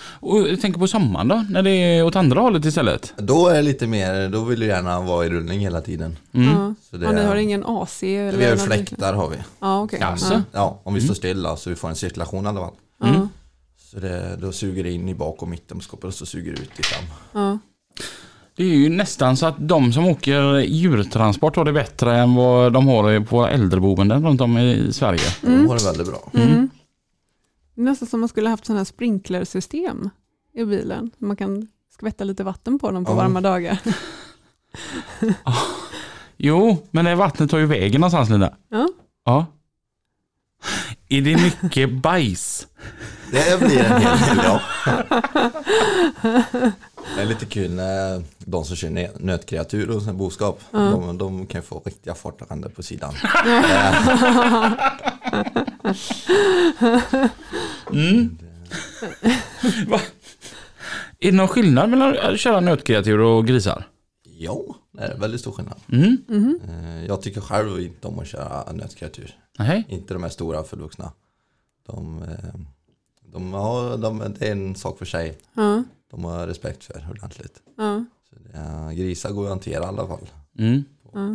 Och jag tänker på sommaren då, när det är åt andra hållet istället. då är det lite mer, då vill du gärna vara i rullning hela tiden. Mm. Ja. Så det, Ja, ni har ingen AC? Eller vi har fläktar har vi. Ja, okej. Jaså? Ja. Om vi står stilla så vi får en cirkulation i alla fall. Ja. Så det, då suger det in i bak och mitten på skåpet och så suger det ut i fram. Ja. Det är ju nästan så att de som åker djurtransport har det bättre än vad de har på äldreboenden runt om i Sverige. De har det väldigt bra. Mm. Nästan som man skulle haft sådana här sprinklersystem i bilen. Man kan skvätta lite vatten på dem på Ja. varma dagar. Jo, men det vattnet tar ju vägen någonstans Linda. Ja. Ja. Är det mycket bajs? Det blir en hel del ja. Det är lite kul när de som kör nö- nötkreatur och boskap, de, de kan få riktiga fartränder på sidan. Va? Är det någon skillnad mellan att köra nötkreatur och grisar? Jo, det är väldigt stor skillnad. Mm. Eh, Jag tycker själv inte om att köra nötkreatur. Nej. Inte de här stora fullvuxna. De, eh, de, ja, de, det är en sak för sig. Ja. De har respekt för ordentligt. Ja. Så det, är- grisar går att hantera i alla fall. Mm.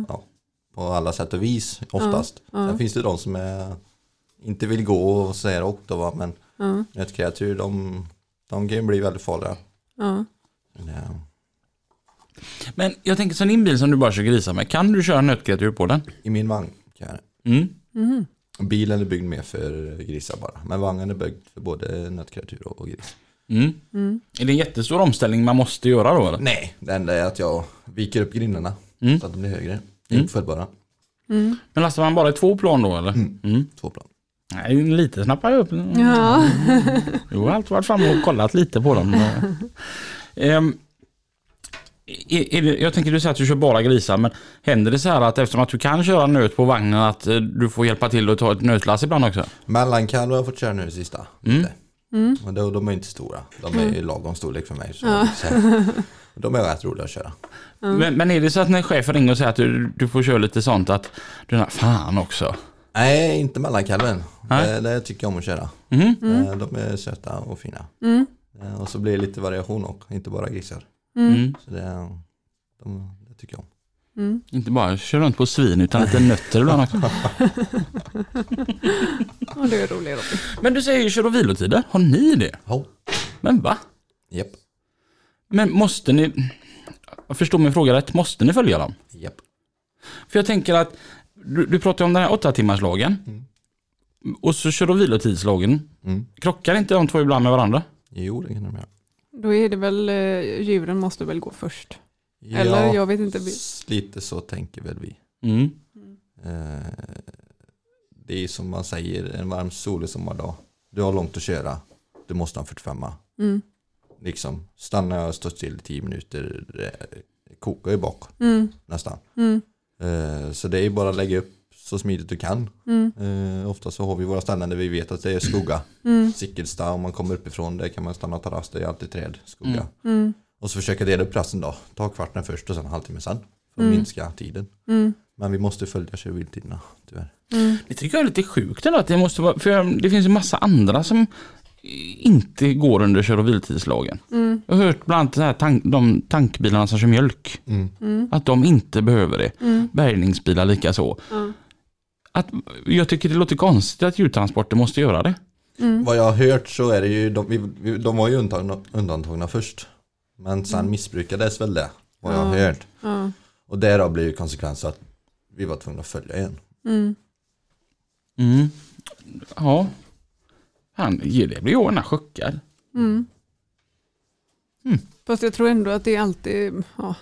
Ja, på alla sätt och vis oftast. Sen finns det de som är, inte vill gå och säger åkt då, va? men Ja. nötkreatur de, de kan ju bli väldigt farliga. Ja. Men, eh, Men jag tänker så din bil som du bara kör grisar med, kan du köra nötkreatur på den? I min vagn kan jag det. Mm. Bilen är byggd mer för grisar bara. Men vagnen är byggd för både nötkreatur och gris. Mm. Är det en jättestor omställning man måste göra då eller? Nej, det enda är att jag viker upp grindarna Mm. så att de blir högre. Uppföljbara. Men lastar man bara i två plan då eller? Mm. Två plan. Nej, lite snappar jag upp. Ja. Jag har alltid varit framme och kollat lite på dem. Ehm, är, är det, jag tänker du säger att du kör bara grisar, men händer det så här att eftersom att du kan köra nöt på vagnen att eh, du får hjälpa till att ta ett nötlass ibland också? Mellankalv har jag fått köra nu sista. Mm. Lite. Men då, de är inte stora. De är i lagom storlek för mig. Så, så. De är rätt roliga att köra. Men, men är det så att när chefen ringer och säger att du, du får köra lite sånt att du är fan också? Nej, inte mellankalven. Det, det tycker jag om att köra. Mhm. Eh, De är söta och fina. Mm. Eh, Och så blir det lite variation också, inte bara grisar. Mm. Så det, de, det tycker jag om. Mm. Inte bara köra runt på svin utan lite nötter ibland också. Och det är roligt. Men du säger kör och vilotider, har ni det? Ja. Men va? Japp. Men måste ni, jag förstår min fråga rätt, måste ni följa dem? Japp. För jag tänker att du, du pratar om den här åtta timmars lagen och så kör och vilotidslagen. Mm. Krockar inte de två ibland med varandra? Jo, det kan de göra. Då är det väl, eh, djuren måste väl gå först. Eller Ja, jag vet inte. Lite så tänker väl vi. Mm. Eh, Det är som man säger, en varm solig sommardag. Du har långt att köra. Du måste ha en 45 Mm. Liksom, stannar jag och står still i 10 minuter, det kokar ju bak Mm. nästan. Mm. Eh, Så det är bara att lägga upp så smidigt du kan. Mm. Eh, Ofta så har vi våra ställen där vi vet att det är skugga. Mm. Sickelstam, om man kommer uppifrån, där kan man stanna och ta rast, det är alltid träd, skugga. Mm. Och så försöka dela upp resten då. Ta kvarten först och sen en halvtimme sen. För att Mm. minska tiden. Mm. Men vi måste följa kör viltiderna, tyvärr. Mm. Det tycker jag är lite sjukt ändå att det måste vara, för det finns ju massa andra som inte går under kör och vilotidslagen. Mm. Jag har hört bland annat här tank, de tankbilarna som kör mjölk, Mm. att de inte behöver det. Mm. Bärgningsbilar lika så. Ja. Att, jag tycker det låter konstigt att djurtransporter måste göra det. Mm. Vad jag har hört så är det ju, de, de var ju undantagna, undantagna först. Men sen missbrukades väl det, vad jag har Mm. Hört. Och därav blev ju konsekvensen att vi var tvungna att följa igen. Mm. Mm. Ja. Han, det blir jag gärna chockad. Mm. Mm. Fast jag tror ändå att det är alltid, ja,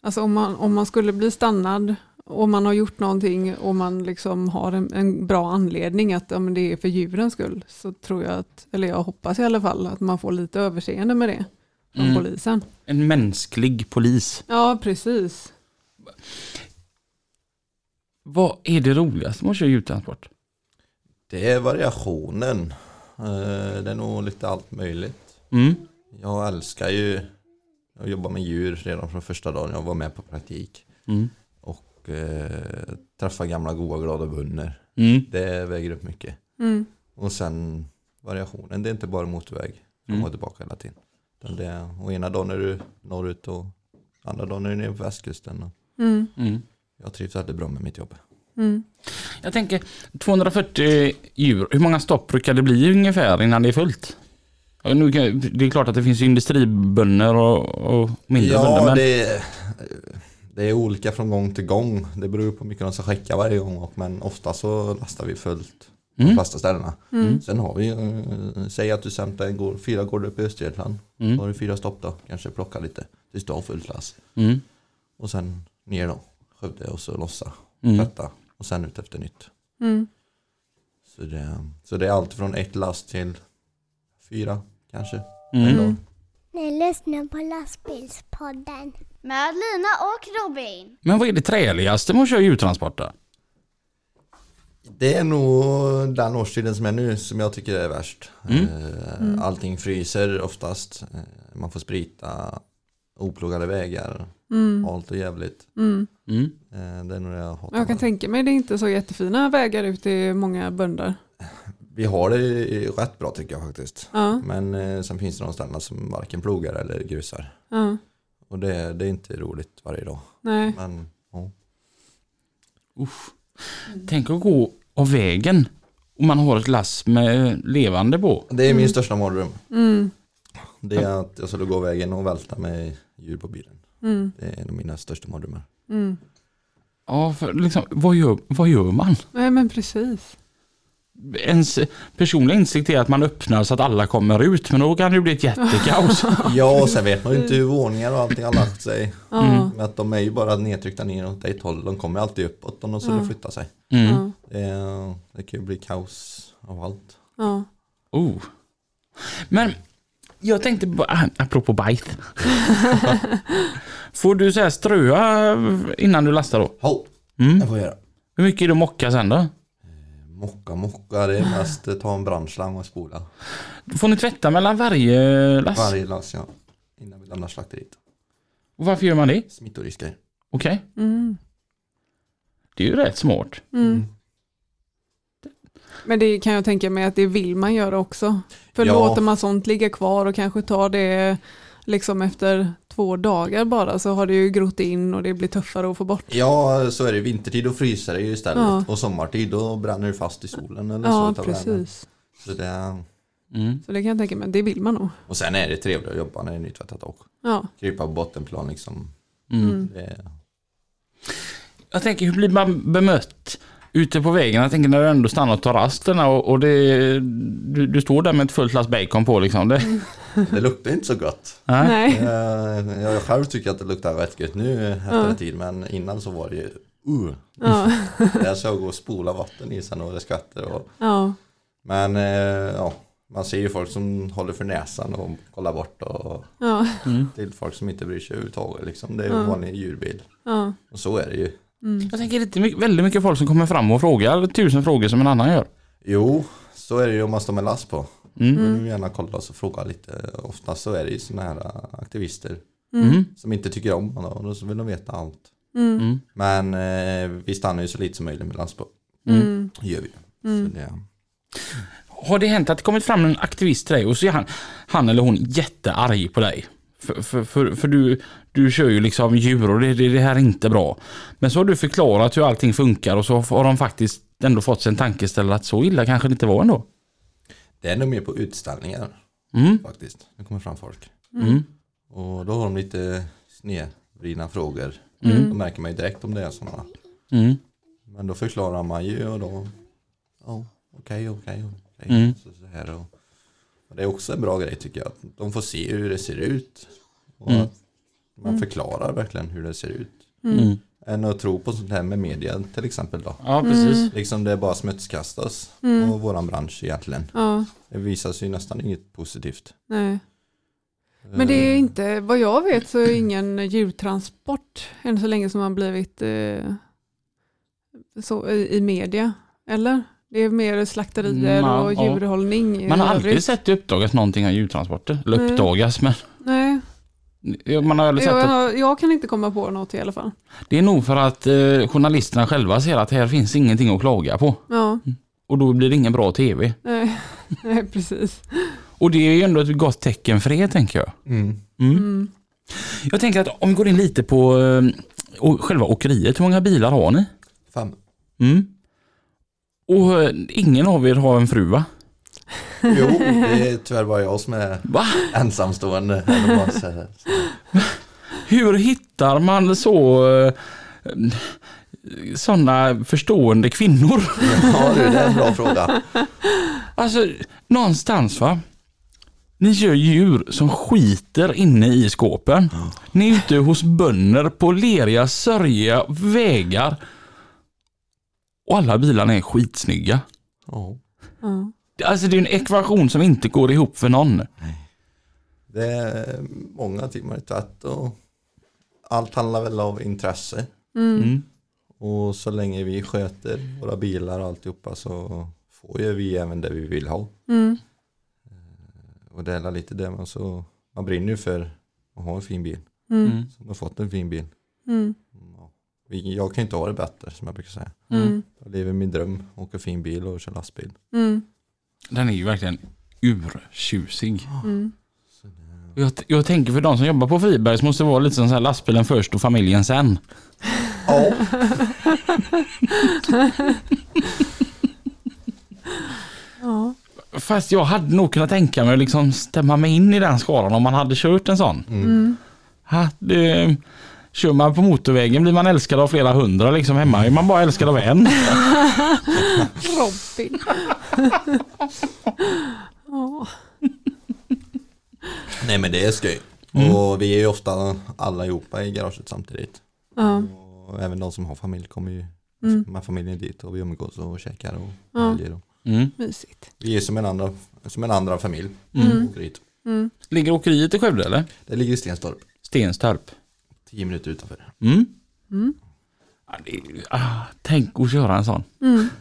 alltså om man, om man skulle bli stannad och man har gjort någonting och man liksom har en, en bra anledning att ja, men det är för djurens skull så tror jag att, eller jag hoppas i alla fall att man får lite överseende med det från Mm. polisen. En mänsklig polis. Ja, precis. Vad är det roligaste med att köra djurtransport? Det är variationen. Eh, Det är nog lite allt möjligt. Mm. Jag älskar ju att jobba med djur redan från första dagen jag var med på praktik. Mm. Och eh, träffa gamla goa glada bönder. Mm. Det väger upp mycket. Mm. Och sen variationen, det är inte bara motorväg fram Mm. och tillbaka hela tiden. Utan det är, och ena dagen är du norrut och andra dagen är du nere på västkusten. Och Mm. Mm. jag trivs väldigt bra med mitt jobb. Mm. Jag tänker 240 djur, hur många stopp brukar det bli ungefär innan det är fullt? Nu, det är klart att det finns industribönder och, och mindre bönder. Ja, Men, det, är- det är olika från gång till gång. Det beror på hur mycket de ska skicka varje gång. och- Men ofta så lastar vi fullt på Mm. de flesta ställena. Mm. Sen har vi, eh, säg att du hämtar en gård, fyra gårdar uppe i Östergötland. Mm. Då har du fyra stopp då, kanske plocka lite. Tills du har fullt lass. mm. Och sen ner då, Skövde och så lossa, Mm. tvätta och sen ut efter nytt. Mm. Så det, så det är allt från ett last till fyra kanske. Mm. Ni lyssnar på lastbilspodden. Med Lina och Robin. Men vad är det träligaste med att köra djurtransporter? Det är nog den årstiden som är nu som jag tycker är värst. Mm. Eh, Allting fryser oftast. Eh, Man får sprita oplogade vägar. Mm. Halt och jävligt. Mm. Mm. Eh, Det är nog det jag hatar. Jag kan tänka mig det är inte så jättefina vägar ut till många bönder. Vi har det rätt bra tycker jag faktiskt. Ja, Men eh, sen finns det de ställena som varken plogar eller grusar. ja, Och det, det är inte roligt varje dag. nej. Men ja. Usch. Tänk att gå av vägen och man har ett lass med levande på. Det är min största mardröm. Det är att jag skulle gå vägen och välta med djur på bilen. Mm. Det är en av mina största mardrömmar. Mm. Ja, för liksom, vad, gör, vad gör man? Nej men precis. Ens personliga insikt är att man öppnar så att alla kommer ut, men då kan det bli ett jättekaos. Ja, och sen vet man ju inte hur våningar och allting har lagt sig. Mm. Men att de är ju bara nedtryckta ner åt ett håll. De kommer alltid uppåt om de skulle Ja. flytta sig. Mm. ja, Det, det kan ju bli kaos av allt. ja. Oh. Men jag tänkte bara, apropå bajs. Får du så här ströa innan du lastar då? Ja, Mm. det får jag göra. Hur mycket är det att mocka sen då? Mocka, mocka, det är mest eh, ta en brandslang och spola. Får ni tvätta mellan varje lass? Varje lass ja. Innan vi lämnar slakteriet. Och varför gör man det? Smittorisker. Okej, Mm. det är ju rätt smart. Mm. Men det kan jag tänka mig att det vill man göra också. För Ja. låter man sånt ligga kvar och kanske tar det liksom efter två dagar bara så har det ju grott in och det blir tuffare att få bort. Ja, så är det. Vintertid då fryser det ju istället. Ja. Och sommartid då bränner det fast i solen eller så. Ja, värmen. precis. Så det, Mm. Så det kan jag tänka mig, det vill man nog. och sen är det trevligt att jobba när det är nytvättat också. Ja. Krypa på bottenplan liksom. Mm. Det, Jag tänker, hur blir man bemött ute på vägen? Jag tänker när du ändå stannar och tar rasten och, och det, du, du står där med ett fullt last bacon på liksom. Det, det luktar inte så gott. nej. Nej. Eh, Jag själv tycker att det luktar rätt gött nu efter Ja. en tid men innan så var det ju uh, Ja. Jag såg och spola vatten i sen och det skvätter och Ja. Men eh, ja, man ser ju folk som håller för näsan och kollar bort och Ja. till folk som inte bryr sig överhuvudtaget liksom. Det är en vanlig djurbil. Ja. Och så är det ju. Jag tänker det är mycket, väldigt mycket folk som kommer fram och frågar tusen frågor som en annan gör. Jo, så är det ju om man står med last på. Mm. Mm. vill gärna kolla och fråga lite. Oftast så är det ju sådana här äh, aktivister Mm. som inte tycker om honom och så vill de veta allt. Mm. Mm. Men eh, vi stannar ju så lite som möjligt med last på. Mm. Det gör vi. Mm. Så det, Har det hänt att det kommit fram en aktivist till dig och så är han, han eller hon jättearg på dig? För, för, för, för du, du kör ju liksom djur och det, det, det här är inte bra. Men så har du förklarat hur allting funkar och så har de faktiskt ändå fått sig en tankeställare att så illa kanske det inte var ändå. det är nog mer på utställningar Mm. faktiskt. Det kommer fram folk. Mm. Och då har de lite snedvridna frågor. Mm. Då märker man ju direkt om det är sådana. Mm. Men då förklarar man ju och då, ja okej, okej, okej. Mm. Så, så här och det är också en bra grej tycker jag. Att de får se hur det ser ut. Och Mm. att man förklarar verkligen hur det ser ut. Mm. Än att tro på sånt här med media till exempel då. Ja, precis. Liksom det bara smutskastas Mm. på våran bransch egentligen. Ja. Det visas ju nästan inget positivt. Nej. Men det är Eh, inte, vad jag vet så är ingen djurtransport än så länge som har blivit eh, så i, i media. Eller? Det är mer slakterier Mm, och djurhållning. i Man har aldrig övrigt. sett det uppdagas någonting av djurtransporter. Eller Nej. uppdagas, men Nej, man har aldrig sett att jag, jag kan inte komma på något i alla fall. det är nog för att eh, journalisterna själva ser att här finns ingenting att klaga på. Ja, Och då blir det ingen bra tv. nej, nej precis. Och det är ju ändå ett gott tecken för er, tänker jag. Mm. Mm. Mm. Jag tänker att om vi går in lite på eh, själva åkeriet, hur många bilar har ni? Fem. Mm. Och eh, ingen av er har en fru va? Jo, det är tyvärr bara jag som är Va? ensamstående. Hur hittar man så eh, sådana förstående kvinnor? Ja du, det är en bra fråga. Alltså, någonstans va? Ni gör djur som skiter inne i skåpen. Ni är ute hos bönder på leriga, sörjiga vägar. Och alla bilarna är skitsnygga. Ja. Ja. Alltså det är en ekvation som inte går ihop för någon. Det är många timmar i tvätt och allt handlar väl av intresse. Mm. Mm. Och så länge vi sköter våra bilar och alltihopa så får ju vi även det vi vill ha. Mm. Och det är lite det man så man brinner ju för att ha en fin bil. Mm. Mm. Så man har fått en fin bil. Mm. Jag kan ju inte ha det bättre som jag brukar säga. Mm. Jag lever min dröm, åker fin bil och kör lastbil. Mm. Den är ju verkligen urtjusig. Mm. Jag, jag tänker för de som jobbar på Fribergs måste vara lite som så här lastbilen först och familjen sen. Ja, Ja. Fast jag hade nog kunnat tänka mig att liksom stämma mig in i den skalan om man hade kört en sån. Mm. Ha, det, kör man på motorvägen blir man älskad av flera hundra liksom hemma är man bara älskad av en. Robin. nej men det är skoj. Mm. Och vi är ju ofta allihopa i garaget samtidigt. Ja. Och även de som har familj kommer ju Mm. med familjen dit och vi umgås och käkar och Ja. Och Mm. Mysigt. vi är som en andra, som en andra familj. Mm. Dit. Mm. Ligger åkeriet i Skövde eller? Det ligger i Stenstorp, Stenstorp. Tio minuter utanför. Mm. Mm. Ja, det, ah, tänk att köra en sån. Mm.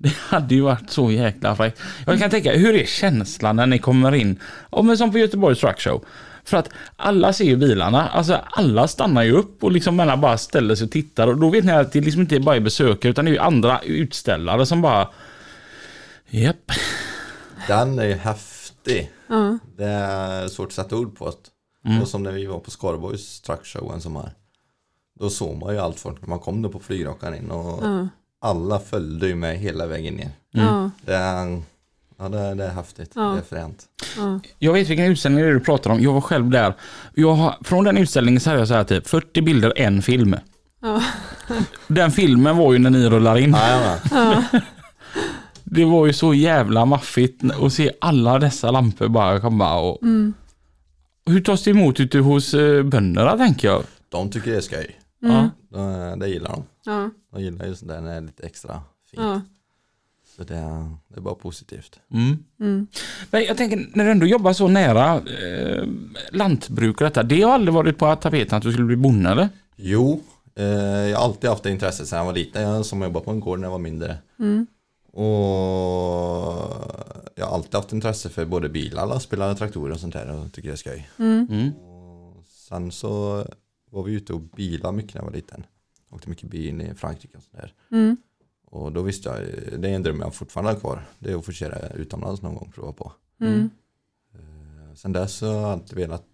Det hade ju varit så jäkla fräckt. Jag kan tänka, hur är känslan när ni kommer in? Ja, men som på Göteborgs Truck Show. För att alla ser ju bilarna, alltså alla stannar ju upp och liksom bara ställer sig och tittar och då vet ni att det liksom inte bara är besökare utan det är ju andra utställare som bara Japp. Den är ju häftig. Det är svårt att sätta ord på det. Och som när vi var på Skaraborgs truckshow en sommar. Då såg man ju allt folk när man kom då på flygrockan in och alla följde ju med hela vägen ner. Ja. Det är, ja, det, är- det är häftigt. Det är fränt. Jag vet vilken utställning det är du pratar om. Jag var själv där. Jag har, från den utställningen så hade jag så här typ 40 bilder, en film. Den filmen var ju när ni rullar in. Jajamän. Det var ju så jävla maffigt att se alla dessa lampor bara komma och... Hur tas det emot ute hos eh, bönderna tänker jag? De tycker det är skoj. Ja. Det, det gillar de. Ja. De gillar ju sånt där när det är lite extra fint. Ja. Så det, är- det är bara positivt. Mm. Men jag tänker, när du ändå jobbar så nära eh, lantbruk och detta. Det har aldrig varit på tapeten att du skulle bli bonde eller? Jo, eh, jag har alltid haft det intresset sedan jag var liten. Jag som jobbade på en gård när jag var mindre. Och jag har alltid haft intresse för både bilar, lastbilar, traktorer och sånt där och tycker det är skoj. Mm. Och sen så var vi ute och bilade mycket när jag var liten. Åkte mycket bil i Frankrike och sånt där. Mm. Och då visste jag, det är en dröm jag fortfarande har kvar. Det är att få köra utomlands någon gång och prova på. Mm. Sen dess så har jag alltid velat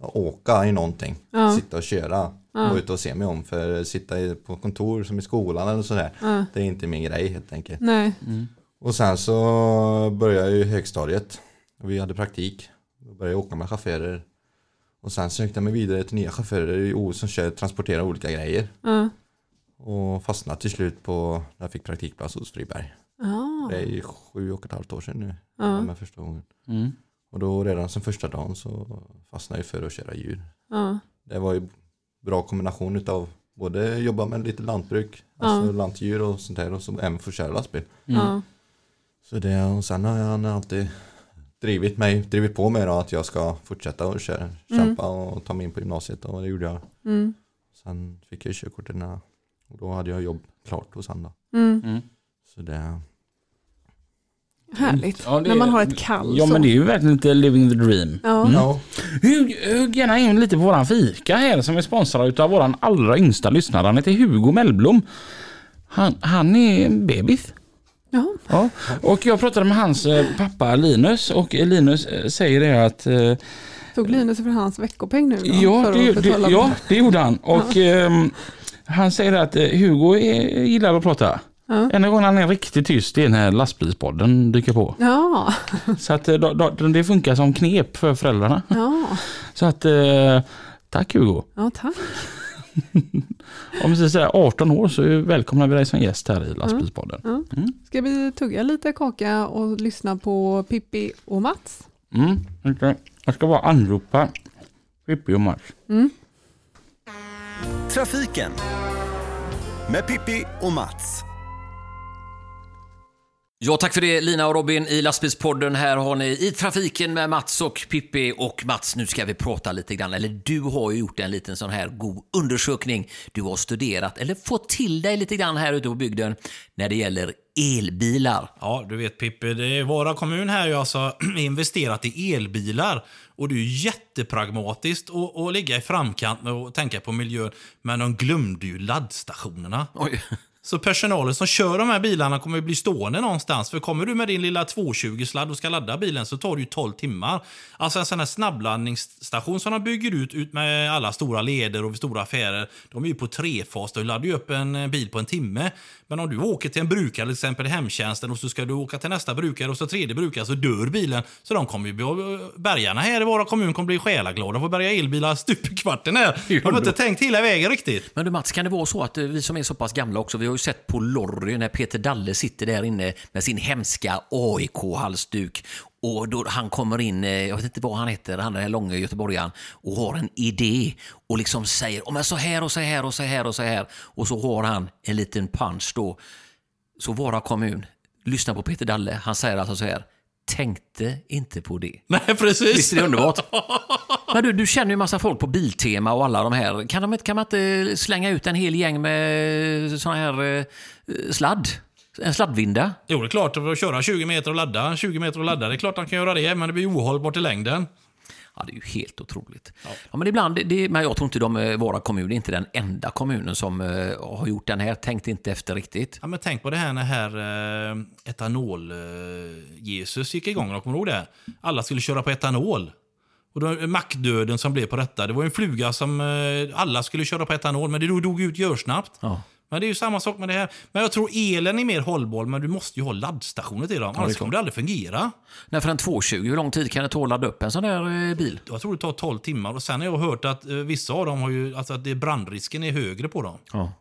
åka i någonting. Ja. Sitta och köra. Gå ut och se mig om. För sitta i- på kontor som i skolan eller sådär. Ja. Det är inte min grej helt enkelt. Nej. Och sen så började jag i högstadiet. Vi hade praktik. Då började jag åka med chaufförer. Och sen sökte jag mig vidare till nya chaufförer i O som kör, transporterar olika grejer. Ja. Och fastnade till slut på när jag fick praktikplats hos Friberg. Ja. Det är ju sju och ett halvt år sedan nu. Ja. Med första gången. Mm. Och då redan som första dagen så fastnade jag för att köra djur. Ja. Det var ju bra kombination utav både jobba med lite lantbruk, alltså lantdjur och sånt där och så även få köra lastbil. Ja. Så det, och sen har han alltid drivit mig, drivit på mig då att jag ska fortsätta och köra, kämpa och ta mig in på gymnasiet och det gjorde jag. Mm. Sen fick jag körkortet och då hade jag jobb klart hos då. Mm. Mm. Så det, Härligt. Ja, det- När man har ett kall Ja så. men det är ju verkligen inte living the dream. Ja. ja, Hugg, hugg gärna in lite på våran fika här som är sponsrad utav våran allra yngsta lyssnare. Han heter Hugo Mellblom. Han, han är en bebis. Ja. Ja. Och jag pratade med hans eh, pappa Linus och Linus eh, säger det att eh, Tog Linus för hans veckopeng nu då? ja, det, det, ja, det gjorde han. Och ehm, han säger att Hugo är, gillar att prata. Ja. Enda gången han är riktigt tyst är när lastbilspodden dyker på. Ja. Så att då, då, det funkar som knep för föräldrarna. Ja. Så att tack Hugo. Ja, tack. Om vi säger 18 år så välkomnar vi dig som gäst här i lastbilspodden. Ja. Ska vi tugga lite kaka och lyssna på Pippi och Mats? Mm. Jag ska bara anropa Pippi och Mats. Trafiken med Pippi och Mats. Ja, tack för det Lina och Robin i lastbilspodden. Här har ni i trafiken med Mats och Pippi. Och Mats, nu ska vi prata lite grann. Eller du har ju gjort en liten sån här god undersökning. Du har studerat, eller fått till dig lite grann här ute på bygden när det gäller elbilar. Ja, du vet Pippi, det är Vara kommun här ju alltså investerat i elbilar. Och det är ju jättepragmatiskt att, att ligga i framkant med att tänka på miljön. Men de glömde ju laddstationerna. Oj. Så personalen som kör de här bilarna kommer att bli stående någonstans. För kommer du med din lilla 220-sladd och ska ladda bilen så tar det ju 12 timmar. Alltså en sån här snabbladdningsstation som de bygger ut, ut med alla stora leder och stora affärer. De är ju på trefas, de laddar ju upp en bil på en timme. Men om du åker till en brukare, till exempel i hemtjänsten, och så ska du åka till nästa brukare och så tredje brukare så dör bilen. Så de kommer ju bli, bergarna här i våra kommun kommer bli själaglada och få bärga elbilar stup i kvarten här. De har inte tänkt hela vägen riktigt. Men du Mats, kan det vara så att eh, vi som är så pass gamla också, vi har ju sett på Lorry när Peter Dalle sitter där inne med sin hemska AIK-halsduk och då han kommer in, eh, jag vet inte vad han heter, han är långa göteborgaren och har en idé och liksom säger om så här och så här och så här och så här och så har han en liten punch då. Så Vara kommun, lyssna på Peter Dalle, han säger alltså så här, tänkte inte på det. Nej, precis. Visst är det underbart? Men du, du känner ju massa folk på Biltema och alla de här. Kan, de, kan man inte slänga ut en hel gäng med såna här eh, sladd? En sladdvinda? Jo, det är klart. Att köra 20 meter och ladda, 20 meter och ladda, det är klart han kan göra det, men det blir ohållbart i längden. Ja, det är ju helt otroligt. Ja. men ibland, det, men jag tror inte de, eh, våra kommuner är inte den enda kommunen som uh, har gjort den här. Tänkt inte efter riktigt. Ja, men tänk på det här när här uh, etanol-Jesus uh, gick igång. Kommer du ihåg det? Alla skulle köra på etanol. Och då, mackdöden som blev på detta. Det var en fluga som alla skulle köra på etanol, men det dog ut görsnabbt. Ja. Men det är ju samma sak med det här. Men jag tror elen är mer hållbar, men du måste ju ha laddstationer till dem. Annars kommer det aldrig fungera. Nej, för en 220, hur lång tid kan det ta att ladda upp en sån där eh, bil? Jag tror det tar 12 timmar. Och sen har jag hört att eh, vissa av dem har ju, alltså att det, brandrisken är högre på dem. Ja.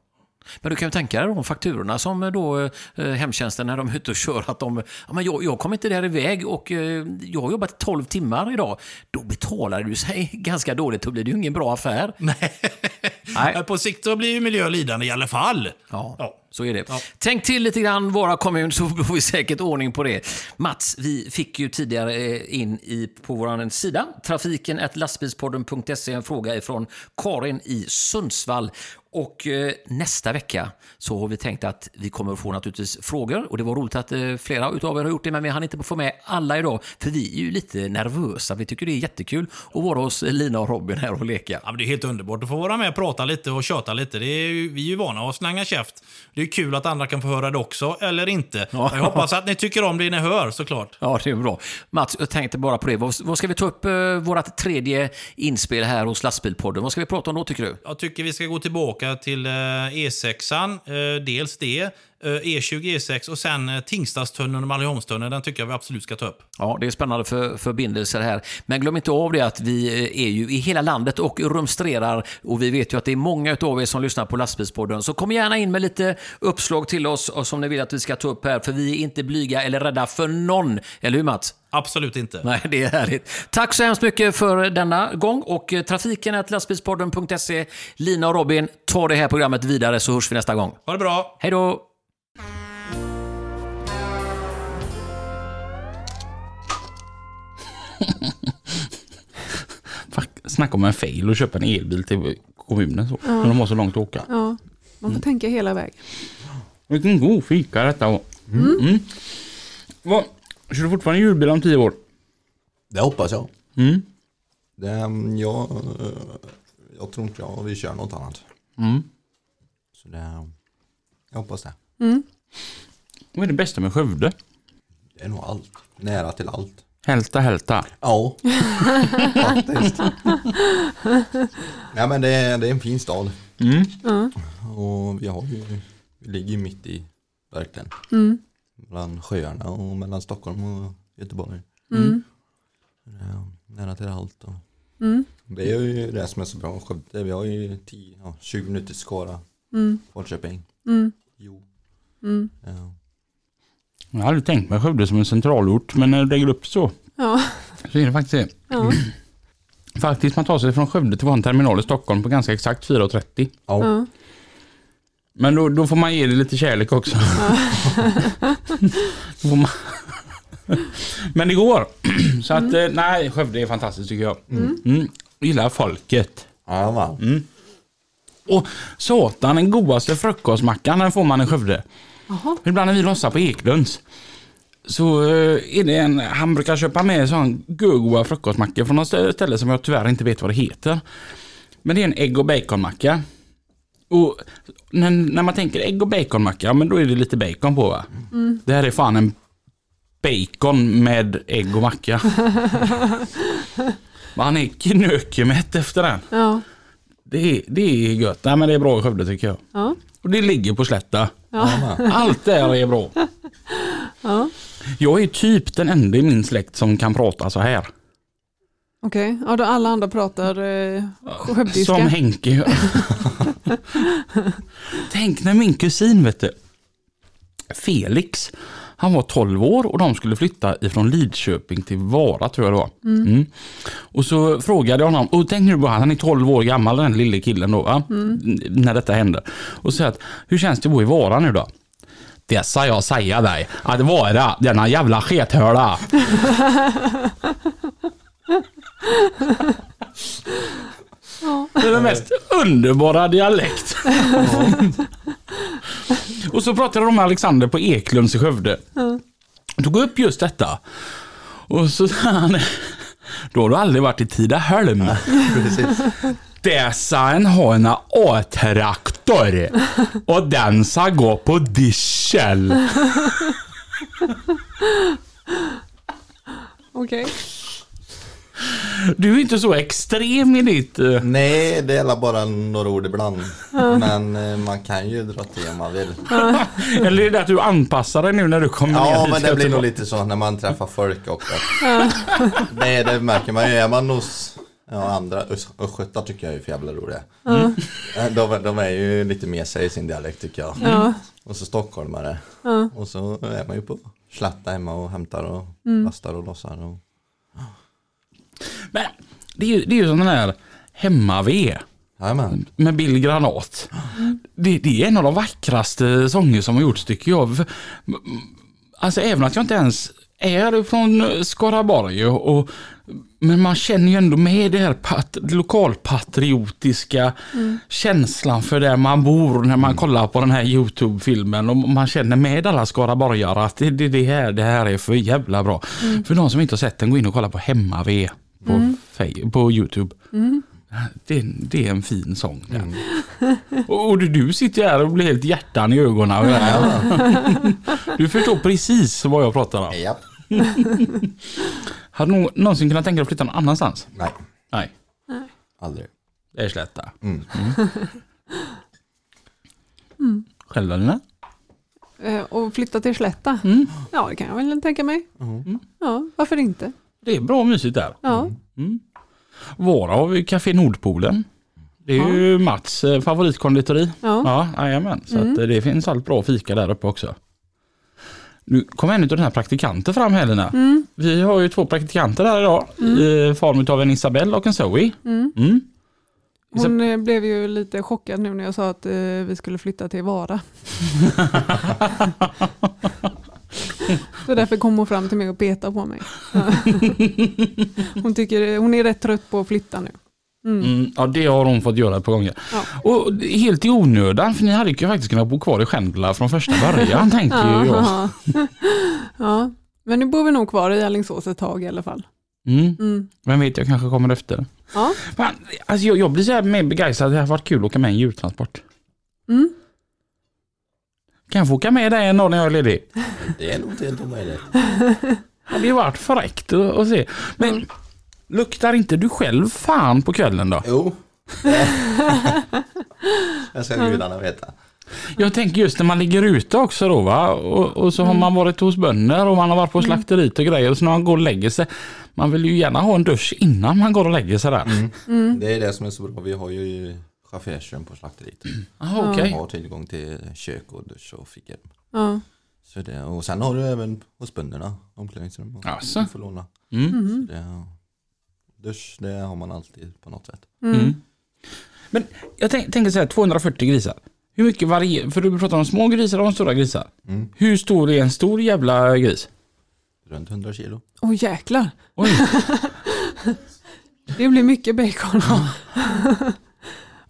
Men du kan ju tänka dig de fakturorna som då eh, hemtjänsten när de är ute och kör att de, ja, men jag, jag kom inte där iväg och eh, jag har jobbat 12 timmar idag. Då betalar du sig ganska dåligt, då blir det ju ingen bra affär. Nej. Nej. På sikt så blir ju miljö lidande i alla fall. Ja. ja. Så är det. Ja. Tänk till lite grann våra kommun så får vi säkert ordning på det. Mats, vi fick ju tidigare eh, in i, på vår sida, trafiken lastbilspodden.se, en fråga ifrån Karin i Sundsvall. Och eh, nästa vecka så har vi tänkt att vi kommer att få naturligtvis frågor. Och det var roligt att eh, flera av er har gjort det, men vi hann inte få med alla idag. För vi är ju lite nervösa. Vi tycker det är jättekul att vara hos Lina och Robin här och leka. Ja, det är helt underbart att få vara med och prata lite och köta lite. Det är ju, vi är ju vana att slanga käft. Det är kul att andra kan få höra det också, eller inte. Ja. Jag hoppas att ni tycker om det ni hör, såklart. Ja, det är bra. Mats, jag tänkte bara på det. Vad, ska vi ta upp uh, vårt tredje inspel här hos Lastbilpodden? Vad ska vi prata om då, tycker du? Jag tycker vi ska gå tillbaka till eh, e E6. Eh, dels det. E20, eh, E6 och sen eh, Tingstadstunneln och Marieholmstunneln. Den tycker jag vi absolut ska ta upp. Ja, det är spännande för, förbindelser här. Men glöm inte av det att vi eh, är ju i hela landet och rumstrerar och vi vet ju att det är många av er som lyssnar på Lastbilspodden. Så kom gärna in med lite uppslag till oss och som ni vill att vi ska ta upp här, för vi är inte blyga eller rädda för någon. Eller hur Mats? Absolut inte. Nej, det är härligt. Tack så hemskt mycket för denna gång och trafiken är lastbilspodden.se. Lina och Robin, ta det här programmet vidare så hörs vi nästa gång. Ha det bra. Hej då! Snacka om en fail och köpa en elbil till kommunen så. Ja. När de har så långt att åka. Ja, man får mm. tänka hela vägen. Vilken god fika detta var. Mm. Mm. Vad, kör du fortfarande julbil om tio år? Det hoppas jag. Mm. Det, mm, jag, jag tror inte jag vi kör något annat. Mm. Så det, jag hoppas det. Mm. Vad är det bästa med Skövde? Det är nog allt. Nära till allt. Hälta hälta. Ja, faktiskt. ja, men det är, det är en fin stad. Mm. Mm. Och vi, har ju, vi ligger mitt i verkligen. Mm. Mellan sjöarna och mellan Stockholm och Göteborg. Mm. Ja, nära till allt. Och mm. Det är ju det som är så bra med Skövde. Vi har ju 10, ja, 20 minuter till Skara, mm. Falköping. Mm. Jo. Mm. Ja. Jag aldrig tänkt mig Skövde som en centralort, men när du lägger upp så, ja. så är det faktiskt det. Ja. Faktiskt, man tar sig från Skövde till vår terminal i Stockholm på ganska exakt 4.30. Ja. Men då, då, får man ge det lite kärlek också. man... Men det går. Så att, mm. nej, Skövde är fantastiskt tycker jag. Mm. Mm. Gillar folket. Ja, mm. Och satan, den godaste frukostmackan den får man i Skövde. Aha. Ibland när vi lossar på Eklunds så eh, är det en, han brukar köpa med sån goda frukostmackor från något ställe som jag tyvärr inte vet vad det heter. Men det är en ägg och baconmacka. Och när, när man tänker ägg och baconmacka, men då är det lite bacon på va? Mm. Det här är fan en bacon med ägg och macka. Man är knökemätt efter den. Ja. Det, är, det är gött. Nej, men det är bra i Skövde tycker jag. Ja. Och det ligger på slätta. Ja. Allt där är bra. Ja. Jag är typ den enda i min släkt som kan prata så här. Okej, okay. ja, alla andra pratar eh, skövdiska. Som Henke gör. Tänk när min kusin, vet du, Felix, han var 12 år och de skulle flytta ifrån Lidköping till Vara tror jag det var. Mm. Mm. Och så frågade jag honom, och tänk nu bara, han är 12 år gammal den lille killen då? Mm. när detta hände. Och så att, hur känns det att bo i Vara nu då? Det sa jag säga dig, att Vara, denna jävla skethöla. Det är den mest underbara dialekt. Och så pratade de med Alexander på Eklunds i Skövde. Jag tog upp just detta. Och så sa han, Då har du aldrig varit i Tidaholm. Precis. Där sa en ha en A-traktor. Och den ska gå på diesel. Okej. Du är inte så extrem i ditt... eh, Nej, det är bara några ord ibland. Men eh, man kan ju dra till om man vill. Eller är det att du anpassar dig nu när du kommer ner Ja, men det blir nog lite så när man träffar folk också. Nej, det märker man ju. Är man hos ja, andra öst- östgötar tycker jag är för jävla roliga. Eh, De, de är ju lite mer sig i sin dialekt tycker jag. Ja. Och så stockholmare. Och så är man ju på slatta hemma och hämtar och lastar och lossar. Och... Men det är ju, det är ju sån här hemma-V Jajamän. med Bill Granat. Det, det är en av de vackraste sånger som har gjorts tycker jag. För- Alltså även att jag inte ens är från Skaraborg och, och men man känner ju ändå med det här pat, lokalpatriotiska känslan för där man bor när man kollar på den här Youtube-filmen och man känner med alla skaraborgare att det, det, det, här, det här är för jävla bra. För de som inte har sett den, gå in och kolla på Hemma-V på, Fej- på Youtube. Det, det är en fin sång. den. Och, och du, du sitter här och blir helt hjärtan i ögonen. Du förstår precis vad jag pratar om. Ja. Har du nå- någonsin kunnat tänka dig att flytta någon annanstans? Nej, Nej, aldrig. det är slätta. Mm. Själv då Lina? Eh, Och flytta till Slätta? Mm. Ja, det kan jag väl tänka mig. Ja, varför inte? Det är bra mysigt där. Ja, Våra har vi Café Nordpolen. Det är ju Mats eh, favoritkonditori. ja. Ja, jajamän. Så att eh, det finns allt bra fika där uppe också. Nu kommer en av den här praktikanter fram här Lina. Vi har ju två praktikanter här idag i form av en Isabelle och en Zoe. Mm. Hon eh, blev ju lite chockad nu när jag sa att eh, vi skulle flytta till Vara. Så därför kom hon fram till mig och petade på mig. hon, tycker, hon är rätt trött på att flytta nu. Mm, ja det har hon fått göra ett par gånger. Ja. Och helt i onödan för ni hade ju faktiskt kunnat bo kvar i Skändla från första början tänkte ju jag. Ja, ja, men nu bor vi nog kvar i Alingsås ett tag i alla fall. Mm. Mm. Vem vet, jag kanske kommer efter. Ja. Fan, alltså jag, jag blir så här mer begeistrad, det har varit kul att åka med en djurtransport. Mm. Kan jag få åka med dig en dag när jag är ledig? Det är nog inte helt omöjligt. Det hade ju varit fräckt att, att se. Men luktar inte du själv fan på kvällen då? Jo. Jag ska gudarna veta. Jag tänker just när man ligger ute också då va. Och, och så har man varit hos bönder och man har varit på slakteriet och grejer. Och så när man går och lägger sig. Man vill ju gärna ha en dusch innan man går och lägger sig där. Det är det som är så bra. Vi har ju chaufförsrum på slakteriet. Jaha okej. Har tillgång till kök och dusch och fikarum. Ja. Så det, och sen har du även hos bönderna omklädningsrum. Och du får låna. Mm. Så det, dusch det har man alltid på något sätt. Mm. Men jag tänk, tänker så här, 240 grisar. Hur mycket varierar, för du pratar om små grisar och om stora grisar. Mm. Hur stor är en stor jävla gris? Runt 100 kilo. Åh jäklar, Oj, det blir mycket bacon.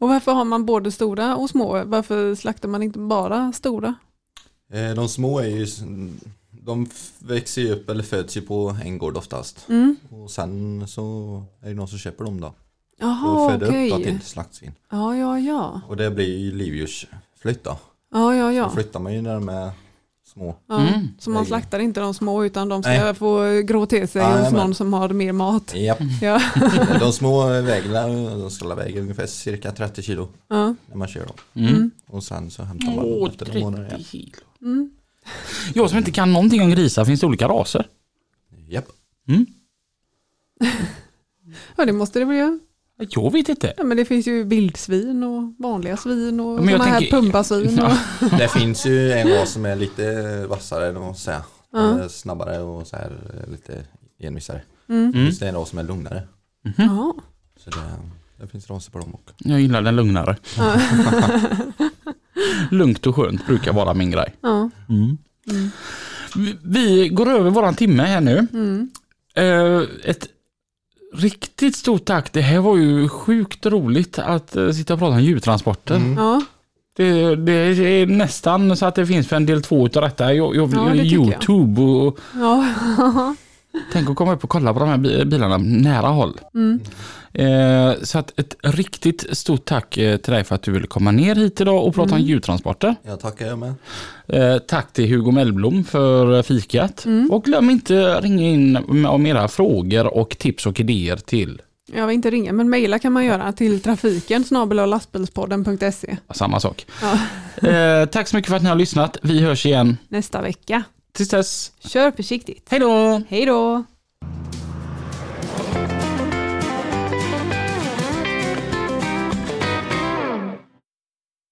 och varför har man både stora och små? Varför slaktar man inte bara stora? Eh, De små är ju, de växer ju upp eller föds ju på en gård oftast. Mm. Och sen så är det någon som köper dem då. Och Jaha, föder okej. upp till slaktsvin. Ja, ja, ja. Och det blir ju livdjursflytt då. Ja, ja, ja. flyttar man ju när de är små. ja. Mm. Så man slaktar inte de små utan de ska Nej. få grå till sig hos Jajamän. någon som har mer mat. Japp. Ja. De små vägna, de ska väga ungefär cirka 30 kilo Ja. när man kör dem. Mm. Och sen så hämtar man dem efter några månader 30 igen. kilo. Mm. Jag som inte kan någonting om grisar, finns det olika raser? Japp. ja, det måste det bli. ja. Jag vet inte. Ja, men det finns ju vildsvin och vanliga svin och jag sådana här pumpasvin. Och, Ja. Det finns ju en ras som är lite vassare, eller vad man ska säga. Ja. Eller Snabbare och så här lite envisare. Mm. Finns det en ras som är lugnare. Ja. Så det, det finns raser på dem också. Jag gillar den lugnare. Lugnt och skönt brukar vara min grej. Ja. Mm. Vi, vi går över våran timme här nu. Mm. Eh, ett riktigt stort tack. Det här var ju sjukt roligt att eh, sitta och prata om djurtransporter. Mm. Ja. Det, det är nästan så att det finns för en del två utav detta. Jag, jag, Ja, det tycker jag. Youtube och Ja. Tänk att komma upp och kolla på de här bi- bilarna nära håll. Eh, så att ett riktigt stort tack eh, till dig för att du ville komma ner hit idag och prata om djurtransporter. Jag tackar jag med. Eh, tack till Hugo Mellblom för eh, fikat. Och glöm inte ringa in med- om era frågor och tips och idéer till Jag vill inte ringa, men mejla kan man göra till trafiken snabel lastbilspodden.se samma sak. Ja. Eh, tack så mycket för att ni har lyssnat. Vi hörs igen. nästa vecka. Tills dess, Kör försiktigt. hej då! Hej då!